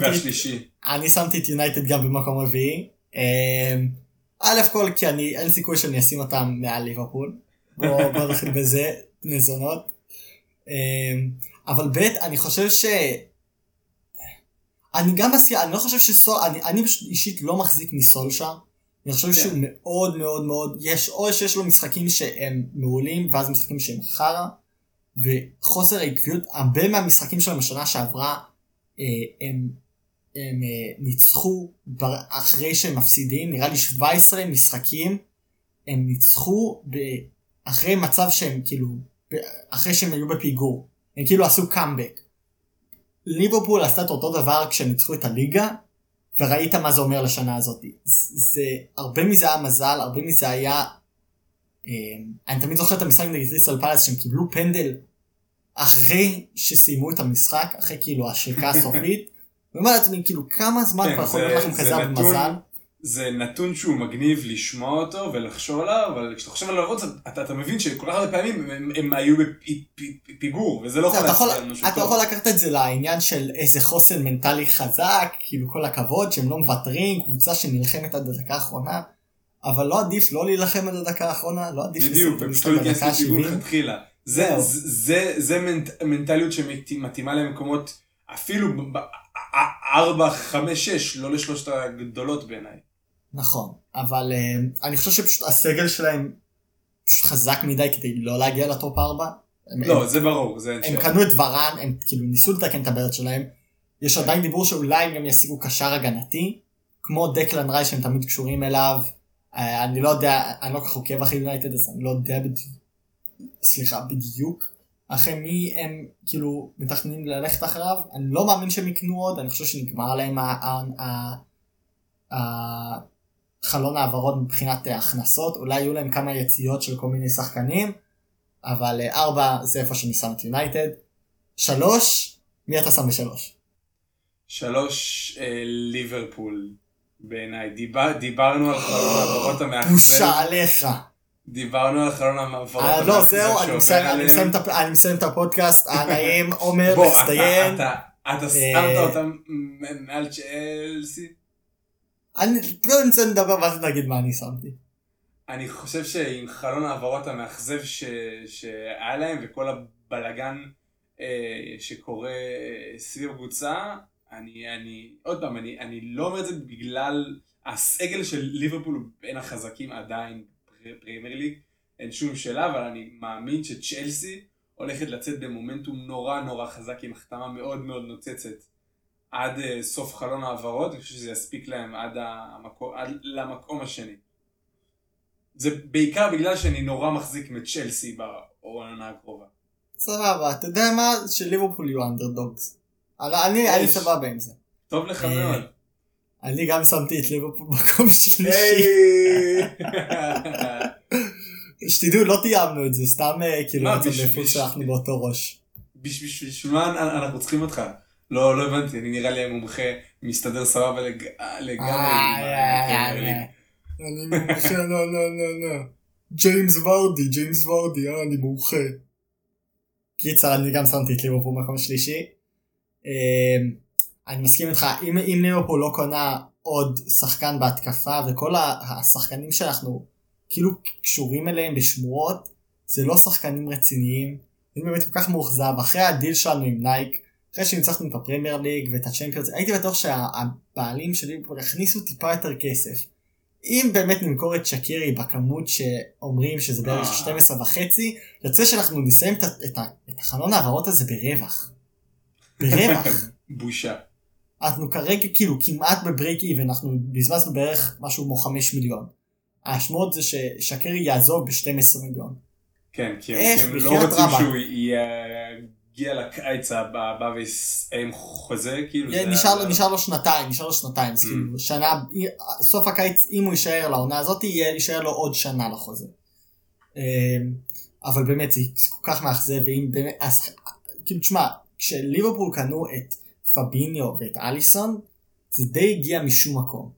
והשלישי. אני שמתי את יונייטד גם במקום רביעי. אה, א' כל כי אני אין סיכוי שאני אשים אותם מעל ליברפול. בוא בוא נתחיל בזה נזונות. אה, אבל ב' אני חושב ש... אני גם מסכים, אני לא חושב שסול, אני, אני פשוט אישית לא מחזיק מסולשה. אני חושב כן. שהוא מאוד מאוד מאוד, יש או שיש לו משחקים שהם מעולים ואז משחקים שהם חרא. וחוסר העקביות, הרבה מהמשחקים שלהם בשנה שעברה, אה, הם, הם אה, ניצחו בר- אחרי שהם מפסידים, נראה לי 17 משחקים, הם ניצחו ב- אחרי מצב שהם כאילו, אחרי שהם היו בפיגור, הם כאילו עשו קאמבק. ליברפול עשתה את אותו דבר כשהם ניצחו את הליגה, וראית מה זה אומר לשנה הזאת. זה, זה הרבה מזה היה מזל, הרבה מזה היה... אה, אני תמיד זוכר את המשחק נגד קריסטל פלאס שהם קיבלו פנדל אחרי שסיימו את המשחק, אחרי כאילו השריקה הסופית. ואומר לעצמי כאילו כמה זמן כן, כבר יכול להיות לכם זה כזה מזל. זה נתון שהוא מגניב לשמוע אותו ולחשוב עליו, אבל כשאתה חושב עליו עוד אתה, אתה מבין שכל כך הרבה פעמים הם, הם היו בפיגור, וזה לא יכול להצביע משהו אתה. יכול לקחת את זה לעניין של איזה חוסן מנטלי חזק, כאילו כל הכבוד שהם לא מוותרים, קבוצה שנלחמת עד הדקה האחרונה, אבל לא עדיף לא להילחם עד הדקה האחרונה, לא עדיף בדיוק, את הם פשוט להיכנס בדקה לפיגור ה-70. מלכתחילה. זה. זה, זה, זה מנט, מנטליות שמתאימה למקומות אפילו ב-4, 5, 6, לא לשלושת הגדולות בעיניי. נכון, אבל uh, אני חושב שפשוט הסגל שלהם פשוט חזק מדי כדי לא להגיע לטופ 4. הם, לא, הם, זה ברור, זה אין הם שאלה. קנו את ורן, הם כאילו ניסו לתקן את הבעיות שלהם. יש עדיין דיבור שאולי הם גם ישיגו קשר הגנתי, כמו דקלן רייס שהם תמיד קשורים אליו. Uh, אני לא יודע, אני לא כל כך עוקב אחרי יונייטד אז אני לא יודע בדיוק, סליחה, בדיוק. אחרי מי הם כאילו מתכננים ללכת אחריו, אני לא מאמין שהם יקנו עוד, אני חושב שנגמר להם ה- חלון העברות מבחינת אה, הכנסות, אולי יהיו להם כמה יציאות של כל מיני שחקנים, אבל אה, ארבע זה איפה שאני שם את יונייטד. שלוש, מי אתה שם בשלוש? שלוש, אה, ליברפול בעיניי. דיבר, דיברנו על חלון העברות המאכזב. בושה עליך. דיברנו על חלון המעברות אה, לא, זהו, אני מסיים- את הפודקאסט, הנעים, עומר, בוא, אתה- מצטיין. אתה- אתה אה, שמת אותם מעל צ'לסי? אני לא נצא לדבר ואז נגיד מה אני שמתי. אני חושב שעם חלון העברות המאכזב. שהיה להם וכל הבלגן אה, שקורה אה, סביב הקבוצה, אני, אני, עוד פעם, אני, אני לא אומר את זה בגלל הסגל של ליברפול בין החזקים עדיין בפרמייר ליג, אין שום שאלה, אבל אני מאמין שצ'לסי הולכת לצאת במומנטום נורא נורא חזק עם החתמה מאוד מאוד נוצצת עד אה, סוף חלון העברות, אני חושב שזה יספיק להם עד, המקום, עד למקום השני. זה בעיקר בגלל שאני נורא מחזיק מצ'לסי בעונה הקרובה. סבבה, אתה יודע מה? שליברפול יהיו אנדרדוגס. אני-. סבבה עם זה. טוב לך אה, מאוד. אני גם שמתי את ליברפול במקום שלישי. שתדעו, לא תיאמנו את זה, סתם אה, כאילו בשביל- באיפה שאנחנו באותו ראש. בשביל בשביל מה אנ- אנחנו צריכים אותך? לא, לא הבנתי, אני נראה לי מומחה, מסתדר סבבה לג- לגמרי ליג. אני מומחה, לא, לא, לא, לא. ג'יימס ורדי, ג'יימס ורדי, אה, אני מומחה. קיצר, אני גם שמתי את ליברפול במקום שלישי. אה, אני מסכים איתך, אם, אם ליברפול לא קונה עוד שחקן בהתקפה, וכל השחקנים שאנחנו כאילו קשורים אליהם בשמועות, זה לא שחקנים רציניים. אני באמת כל כך מאוכזב, אחרי הדיל שלנו עם נייק, אחרי שניצחנו את הפרמייר ליג ואת הצ'מפיונס, הייתי בטוח שהבעלים של ליברפול יכניסו טיפה יותר כסף. אם באמת נמכור את שקירי בכמות שאומרים שזה בערך אה. 12 וחצי, יוצא שאנחנו נסיים את, את, החלון ההעברות הזה ברווח. ברווח. בושה. אנחנו כרגע כאילו כמעט בברייק איבן, אנחנו בזבזנו בערך משהו כמו 5 מיליון. השמועות זה ששקרי יעזוב ב-12 מיליון. כן, כי הם לא רוצים. שהוא יגיע לקיץ הבא ויסיים חוזה, כאילו. זה נשאר, ה- לו- נשאר לו שנתיים, נשאר לו שנתיים, אז Mm. כאילו שנה, סוף הקיץ אם הוא יישאר לעונה הזאת, יישאר לו עוד שנה לחוזה. אמ, אבל באמת זה זה כל כך מאכזב, ואם באמת, אז כאילו תשמע, כשליברפול קנו את פביניו ואת אליסון, זה די הגיע משום מקום.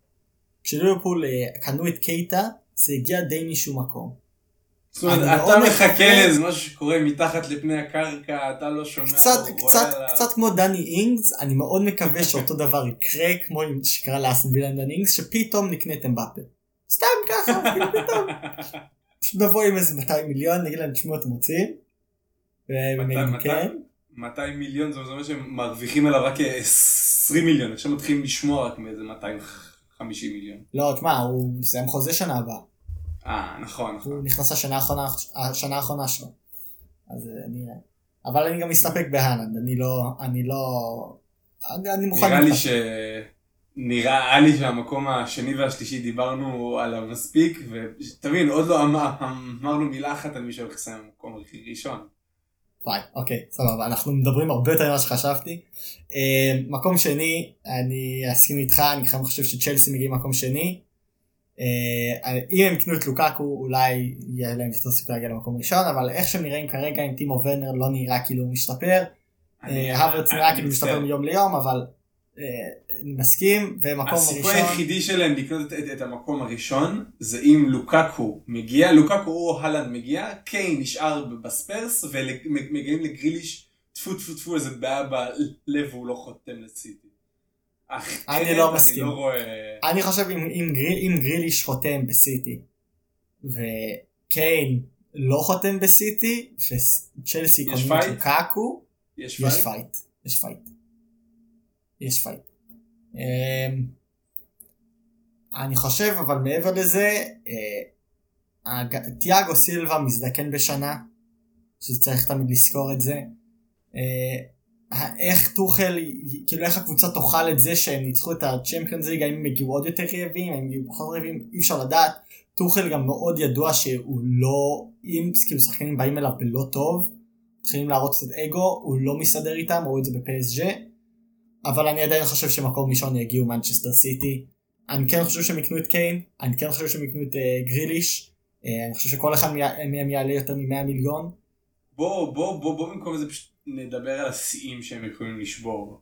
כשליברפול אה, קנו את קייטה, זה הגיע די משום מקום. זאת אומרת, אתה מחכה לאיזה משהו שקורה מתחת לפני הקרקע, אתה לא שומע, קצת, קצת. קצת כמו דני אינגס, אני מאוד מקווה שאותו דבר יקרה, כמו שקרה לאסן וילן דני אינגס, שפתאום נקנה את אמבפה. סתם ככה, כאילו פתאום. פשוט נבוא עם איזה 200 מיליון, נגיד להם, תשמעו, אתם רוצים? והם מתי- יגידו מתי- כן. 200 מיליון זה אומר שהם מרוויחים עליו רק 20 מיליון, עכשיו מתחילים לשמוע רק מאיזה 250 מיליון. לא, תשמע, הוא מסיים חוזה שנה הבאה. אה, נכון, נכון. הוא נכנס לשנה האחרונה, השנה האחרונה שלו. אז אה, נראה. אבל אני גם מסתפק בהאלנד, אני לא, אני לא, אני, אני מוכן... נראה לי. ש... נראה לי שהמקום השני והשלישי דיברנו עליו מספיק, ותבין, עוד לא אמר, אמרנו מילה אחת על מי שהולך לסיים במקום ראשון. וואי, אוקיי, סבבה, אנחנו מדברים הרבה יותר ממה שחשבתי. אה, מקום שני, אני אסכים איתך, אני חושב שצ'לסי מגיעים מקום שני. אה, אם הם יקנו את לוקקו, אולי יהיה להם יותר סיכוי להגיע למקום ראשון, אבל איך שהם נראים כרגע עם טימו ורנר לא נראה כאילו הוא משתפר. אה, הוורץ נראה כאילו. משתפר מיום ליום, אבל אה, אני מסכים, ומקום הסיכוי ראשון, היחידי שלהם לקנות את, את המקום הראשון זה אם לוקקו מגיע, לוקקו או הלנד מגיע, קיין נשאר בספרס ומגיעים לגריליש טפו טפו טפו איזה בעיה בלב והוא לא חותם לסיטי. אחרת לא מסכים. אני לא רואה... אני חושב אם, אם, גריל, אם גריליש חותם בסיטי, וקיין לא חותם בסיטי, וצ'לסי קונים את fight? לוקאקו, יש יש פייט? פייט. יש fight. יש fight. אמ, אני חושב אבל מעבר לזה, אה, תיאגו סילבה מזדקן בשנה, שצריך תמיד לזכור את זה. איך טוחל, כאילו איך הקבוצה תאכל את זה שהם ניצחו את הצ'מפיונס ליג, האם הם הגיעו עוד יותר רעבים, האם הם הגיעו פחות רעבים, אי אפשר לדעת. טוחל גם מאוד ידוע שהוא לא, אם כאילו שחקנים באים אליו בלא טוב, מתחילים להראות קצת אגו, הוא לא מסתדר איתם, ראו את זה בפסג' אבל אני עדיין חושב שמקום ראשון יגיעו מנצ'סטר סיטי. אני כן חושב שהם יקנו את קיין, אני כן חושב שהם יקנו את uh, גריליש, uh, אני חושב שכל אחד מהם יעלה יותר מ-100 מיליון. בוא בוא בוא בוא במקום זה פשוט נדבר על השיאים שהם יכולים לשבור.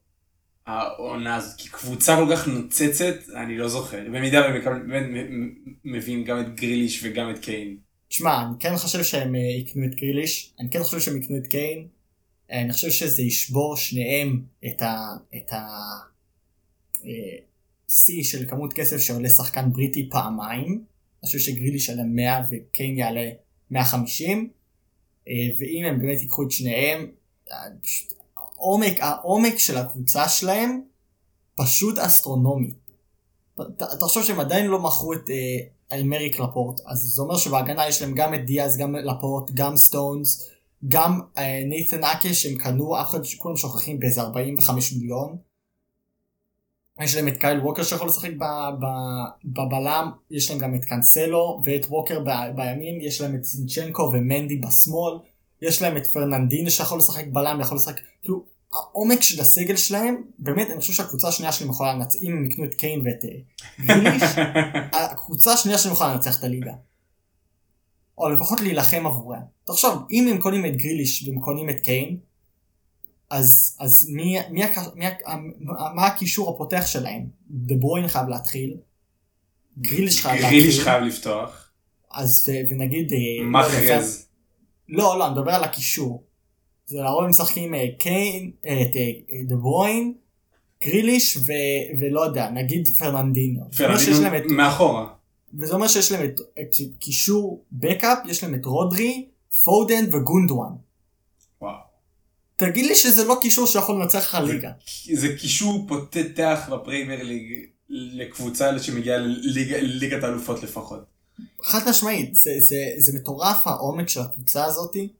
העונה הזאת, כי קבוצה כל כך נוצצת, אני לא זוכר. במידה והם מביאים גם את גריליש וגם את קיין. תשמע, אני כן חושב שהם uh, יקנו את גריליש, אני כן חושב שהם יקנו את קיין, אה, אני חושב שזה ישבור שניהם את ה... את ה... אה, שיא של כמות כסף שעולה שחקן בריטי פעמיים. אני חושב שגריליש יעלה 100 וקיין יעלה 150. אה, ואם הם באמת ייקחו את שניהם, אה, העומק, העומק של הקבוצה שלהם פשוט אסטרונומי. תחשוב שהם עדיין לא מכרו את אה, איימריק לפורט, אז זה אומר שבהגנה יש להם גם את דיאז, גם לפורט, גם סטונס, גם אה, נייתן אקה שהם קנו, אף אחד, כולם שוכחים באיזה 45 מיליון. יש להם את קייל ווקר שיכול לשחק בבלם, יש להם גם את קאנסלו ואת ווקר בימין, יש להם את סינצ'נקו ומנדי בשמאל, יש להם את פרננדינו שיכול לשחק בלם, יכול לשחק, כאילו, העומק של הסגל שלהם, באמת, אני חושב שהקבוצה השנייה שלהם יכולה לנצח, אם הם יקנו את קיין ואת אה, גריליש, הקבוצה השנייה שלהם יכולה לנצח את הליגה. או לפחות להילחם עבוריה. תחשוב, אם הם קונים את גריליש והם קונים את קיין, אז, אז מי, מי, מי, מה הקישור הפותח שלהם? דה ברוין חייב להתחיל, גריליש חייב להתחיל, גריליש חייב לפתוח. אז ונגיד... אה, לא. לא, אני מדבר על הקישור. זה לרוב משחקים אה, קיין, אה, את אה, דה ברוין, גריליש ו, ולא יודע, נגיד פרננדינו. את- פרננדינו מאחורה. וזה אומר שיש להם את קישור backup, יש להם את רודרי, פודן וגונדואן. וואו. תגיד לי שזה לא קישור שיכול לנצח לך ליגה. זה קישור פותח בפריימר ליג לקבוצה שמגיעה לליגת האלופות לפחות. חד משמעית, זה, זה, זה מטורף העומק של הקבוצה הזאתי.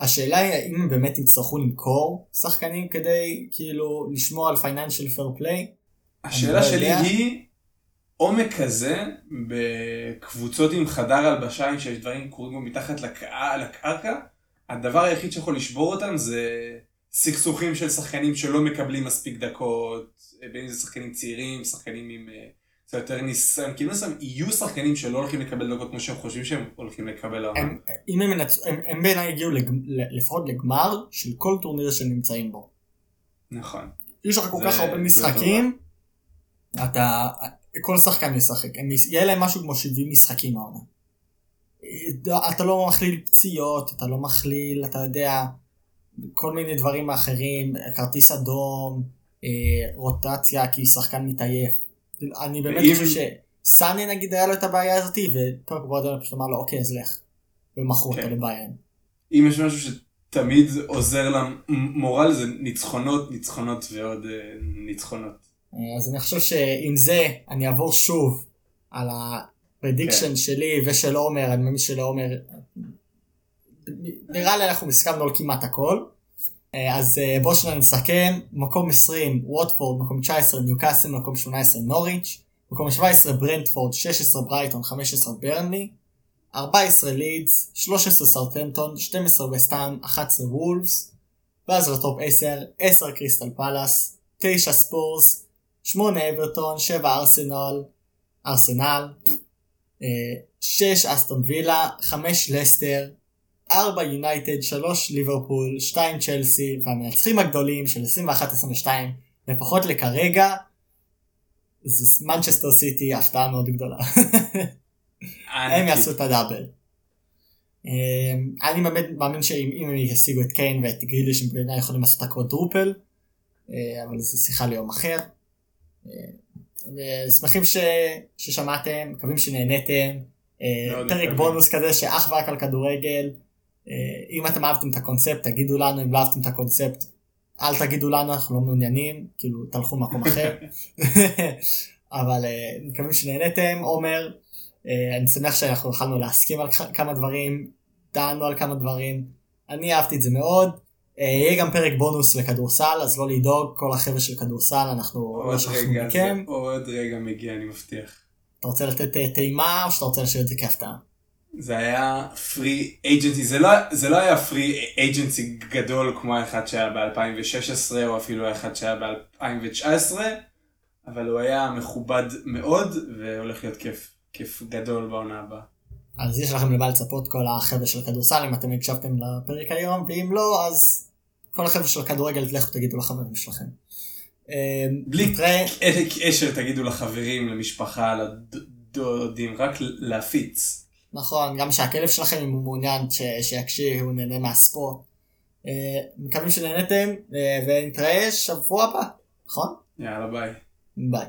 השאלה היא האם באמת יצטרכו למכור שחקנים כדי כאילו לשמור על פייננשל פייר פליי. השאלה לא שלי יודע. היא, עומק כזה בקבוצות עם חדר הלבשה שיש דברים קורים בו מתחת לקע- לקרקע, הדבר היחיד שיכול לשבור אותם זה סכסוכים של שחקנים שלא מקבלים מספיק דקות, בין אם זה שחקנים צעירים, שחקנים עם קצת יותר ניסיון, כאילו ניסיון, יהיו שחקנים שלא הולכים לקבל דקות כמו שהם חושבים שהם הולכים לקבל העונה. הם, אם הם, ינצ... הם, הם בעיניי הגיעו לג... לפחות לגמר של כל טורניר שהם נמצאים בו. נכון. יש לך כל זה- כך הרבה זה משחקים, אתה, כל שחקן ישחק, הם, יהיה להם משהו כמו 70 משחקים העונה. אתה לא מכליל פציעות, אתה לא מכליל, אתה יודע, כל מיני דברים אחרים, כרטיס אדום, אה, רוטציה כי שחקן מתעייף. אני באמת ואם- חושב שסאני נגיד היה לו את הבעיה הזאתי, ופרק גורדון פשוט אמר לו אוקיי אז לך. ומכרו אותו כן. לביירן. אם יש משהו שתמיד עוזר למורל זה ניצחונות, ניצחונות ועוד אה, ניצחונות. אה, אז אני חושב שעם זה אני אעבור שוב על ה prediction כן. שלי ושל עומר, אני מאמין של עומר, נראה לי אנחנו הסכמנו על כמעט הכל. אה, אז אה, בואו שנייה נסכם, מקום 20 ווטפורד, מקום 19 ניוקאסל, מקום 18 נוריץ', מקום 17 ברנדפורד, 16 ברייטון, 15 ברנלי, 14 לידס, 13 סאוטהמפטון, 12 וסטאם, 11 וולפס, ואז ל top 10, 10 קריסטל פלאס, 9 ספרס, 8 אברטון, 7 ארסנל, ארסנל, 6 אסטון וילה, 5 לסטר, 4 יונייטד, 3 ליברפול, 2 צ'לסי, והמנצחים הגדולים של 21-22, לפחות לכרגע, זה מנצ'סטר סיטי, הפתעה מאוד גדולה. הם יעשו את הדאבל. אמ, אני באמת מאמין שאם הם ישיגו את קיין ואת גרילי שהם בעיניי יכולים לעשות את הקוודרופל, אה, אבל זו שיחה ליום אחר. אה, ושמחים ש... ששמעתם, מקווים שנהניתם. אה, פרק בונוס כזה שאך ורק על כדורגל. אם אתם אהבתם את הקונספט תגידו לנו, אם לא אהבתם את הקונספט אל תגידו לנו אנחנו לא מעוניינים, כאילו תלכו למקום אחר. אבל מקווים שנהניתם, עומר. אה, אני שמח שאנחנו יכולנו להסכים על כמה דברים, דנו על כמה דברים, אני אהבתי את זה מאוד. אה, יהיה גם פרק בונוס לכדורסל, אז לא לדאוג, כל החבר'ה של כדורסל אנחנו לא שכחנו מכם. עוד רגע מגיע, אני מבטיח. אתה רוצה לתת אה, טעימה או שאתה רוצה לשאול את זה כהפתעה? זה היה פרי אייג'נסי, זה, לא, זה לא היה פרי אייג'נסי גדול כמו האחד שהיה ב-2016 או אפילו האחד שהיה ב-2019, אבל הוא היה מכובד מאוד והולך להיות כיף. כיף גדול בעונה הבאה. אז יש לכם למה לצפות כל החבר'ה של הכדורסל אם אתם הקשבתם לפרק היום ואם לא אז כל החבר'ה של הכדורגל לכו תגידו לחברים שלכם. אמ, בלי קשר תגידו לחברים למשפחה לדודים רק להפיץ. נכון גם שהכלב שלכם אם הוא מעוניין שיקשיב הוא נהנה מהספורט. אה, מקווים שנהנתם אה, ונתראה שבוע הבא נכון? יאללה ביי. ביי.